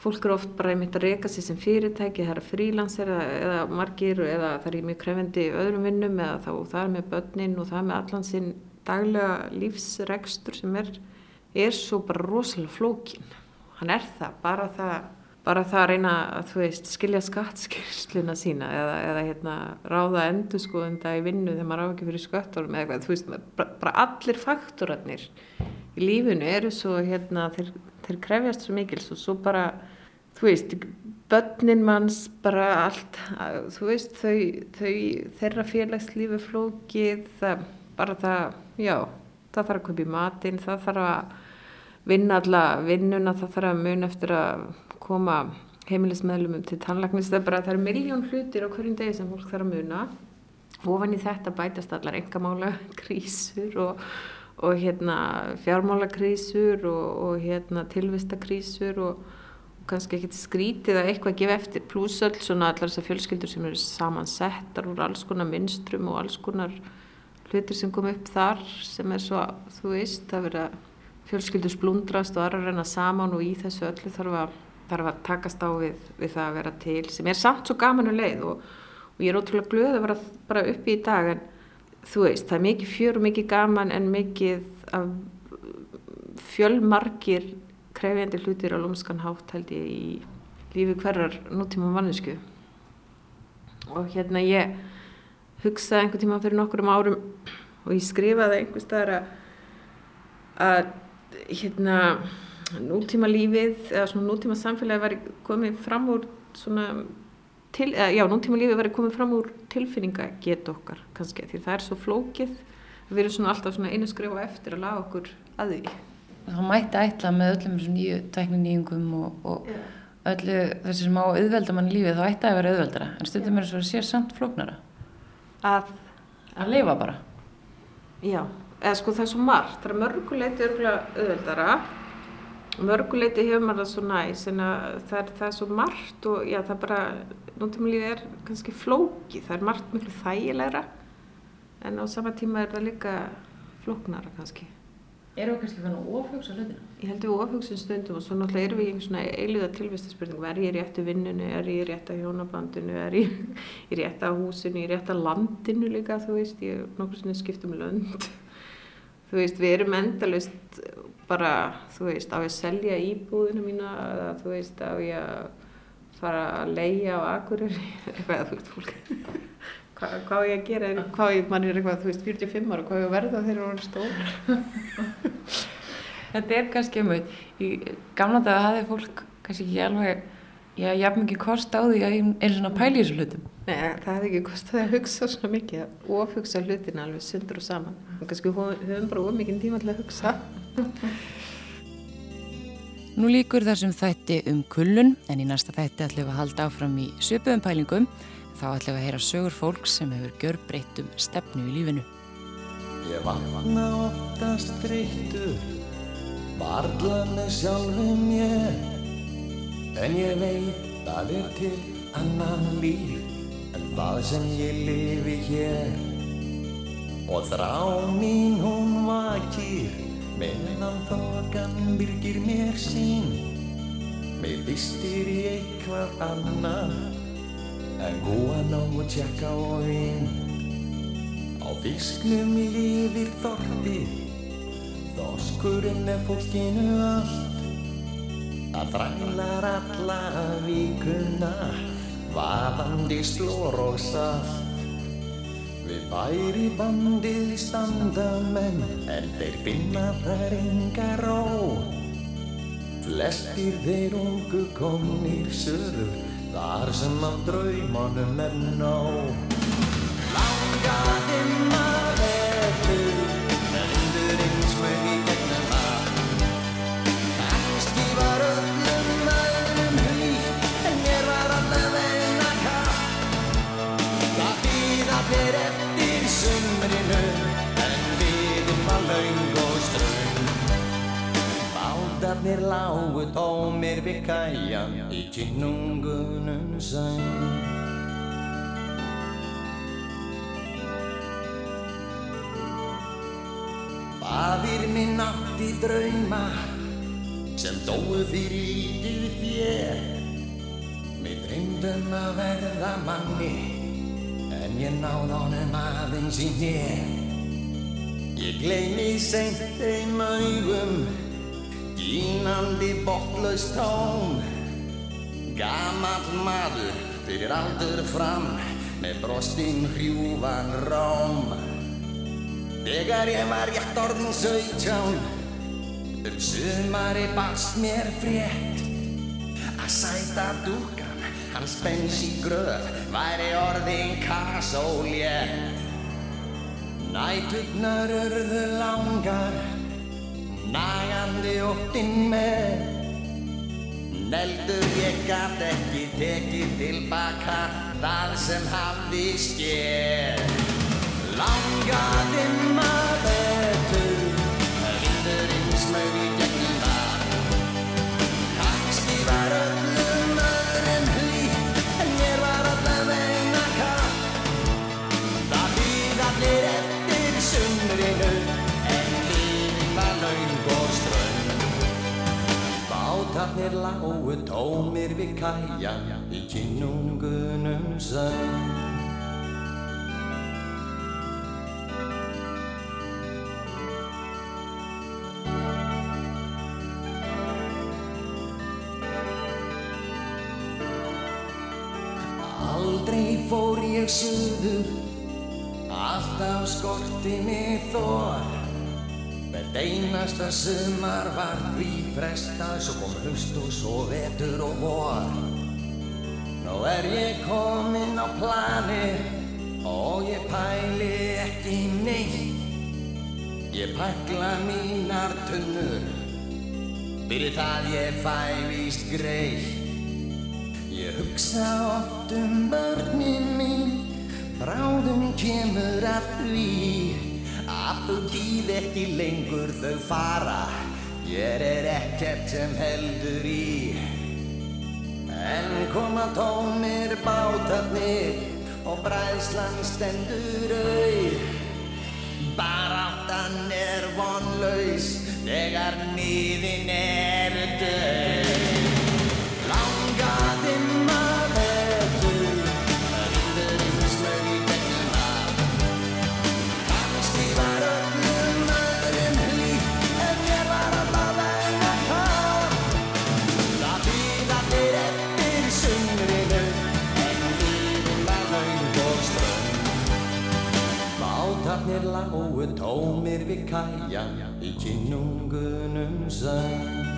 fólk eru oft bara einmitt að reyka sér sem fyrirtæki, það er frílansir eða, eða margir eða það er mjög krefendi öðrum vinnum eða þá, það er með börnin og það er með allan sinn daglega lífsregstur sem er, er svo bara rosalega flókin. Hann er það, bara það, bara það að reyna að veist skilja skattskyrsluna sína eða, eða hérna, ráða endur sko en það í vinnu þegar maður á ekki fyrir skattorum eða eitthvað, þú veist, bara, bara allir faktorarnir í lífinu eru svo hérna þeir þeir krefjast svo mikil svo, svo bara, þú veist börnin manns bara allt þú veist þau, þau þeirra félagslífi flókið það, bara það, já það þarf að köpa í matinn, það þarf að vinna alla vinnuna það þarf að mun eftir að koma heimilismeðlumum til tannlagnis það er bara, það eru miljón hlutir á hverjum degi sem fólk þarf að muna. Ofan í þetta bætast allar engamála krísur og og hérna fjármálakrísur og, og hérna tilvistakrísur og, og kannski ekkert skrítið að eitthvað gefa eftir. Plúsöld svona allar þessar fjölskyldur sem eru samansettar úr alls konar minstrum og alls konar hlutir sem kom upp þar sem er svo, þú veist, það verða fjölskyldur splundrast og aðra reyna saman og í þessu öllu þarf að, þarf að takast á við, við það að vera til sem er samt svo gaman um leið og, og ég er ótrúlega glöð að vera bara uppi í dag en þú veist, það er mikið fjör og mikið gaman en mikið fjölmarkir krefjandi hlutir á lúmskan hátt held ég í, lífi hverjar nútíma mannesku og hérna ég hugsaði einhver tíma fyrir nokkur um árum og ég skrifaði einhver staðar að, að hérna nútíma lífið eða svona nútíma samfélagi var komið fram úr svona til, já, nútíma lífið var komið fram úr tilfinninga get okkar kannski því það er svo flókið. Við erum svona alltaf svona einu skrifa eftir að laga okkur að því. Þá mætti ætla með öllum þessum nýju tækninýjungum og, og yeah. öllu þessi sem á auðvelda mann lífið þá ætti að vera auðveldara. En stundum er þess að sé samt flóknara. Að að lifa bara. Já, eða sko það er svo margt. Það er mörguleiti auðveldara. Mörguleiti hefur maður það svo en það það er svo margt og já það er bara núntíma lífið er kannski flóki það er margt miklu þægilegra en á sama tíma er það líka flóknara kannski. Erum við kannski fann að ofhugsa hlutina? Ég held að við ofhugsa stundum og svo náttúrulega erum við í einhvern svona eiliða tilvistaspurning er ég rétt að vinnunu, er ég rétt að hjónabandinu? Er ég, ég rétt að húsinu, ég rétt að landinu líka þú veist, ég er nokkur svona skipt um lönd. Þú veist, við erum endalust bara þú veist, á ég að selja íbúðinu mína þú veist, á ég að fara að leia á akkurir eitthvað að þú veist, fólk hvað, hvað ég að gera, hvað ég, mann er eitthvað, þú veist, 45 ára, hvað ég að verða þegar það er stór. Þetta er kannski um auð, í gamla daga hafði fólk kannski ekki alveg, já, ég haf mikið kost á því að einn svona pæli í þessu hlutum. Nei, það hefði ekki kostið að hugsa svona mikið, ofhugsa hlutina alveg sundur og saman. Og kannski höfum bara ómikinn tíma til að hugsa. Nú líkur þessum þætti um kullun, en í næsta þætti ætlum við að halda áfram í söpuðum pælingum Þá ætlum við að heyra sögur fólk sem hefur gjör breytt um stefnu í lífinu. Ég vakna oftast breyttur, varðla með sjálfum ég, en ég veit að er til annan líf en það sem ég lifi hér. Og þrá mín hún vakir, meðan þokan byrgir mér sín, mér vistir í eitthvað annar. En góðan á að tjekka og vinn Á fisknum lifir þorpið. Þorskurinn er fólkinu allt. Það þrælar alla vikuna. Vaðandi slór og salt Við væri bandið standamenn En þeir finna þær enga ró. Flestir þeir ungu komnir söður Þar sem af draumanum er nóg. Langaði maður eftir Bátarnir lágu tómir við kæjan Í kynungunum sæn Fadir minn átti drauma sem dóðu fyrir lítið þér Mér dreymdum að verða manni en ég náð honum aðeins í nér Ég gleymi seint þeim augum dýnandi botlaust tón. Gamall maður fyrir aldur fram með brostinn hrjúvan róm. Þegar ég var rétt orðin sögtján um sumari barst mér frétt að sæta dúkan hans bens í gröf væri orðin kasólétt. Nætugnar urðu langar nagandi óttinn með. Neldur ég gæt ekki tekið tilbaka það sem hafði skér Langaði maður Bátarnir lágu tómir við kæjan Í kynungunum söng Aldrei fór ég suður, alltaf skorti mig þor. Hvert einasta sumar var því frestað, svo kom haust og svo vetur og vor. Nú er ég kominn á planið og ég pæli ekki neitt. Ég pakla mínar tunnur, byrju það ég fæ víst greið. Ég hugsa oft um börnin mín, bráðum kemur að því að þau býð ekki lengur þau fara, ég er ekkert sem heldur í. En koma tómir bátarnir og bræðslan stendur auð, baráttan er vonlaus þegar nýðin er döð. Lágu tómir við kæja Í kinnungunum sönd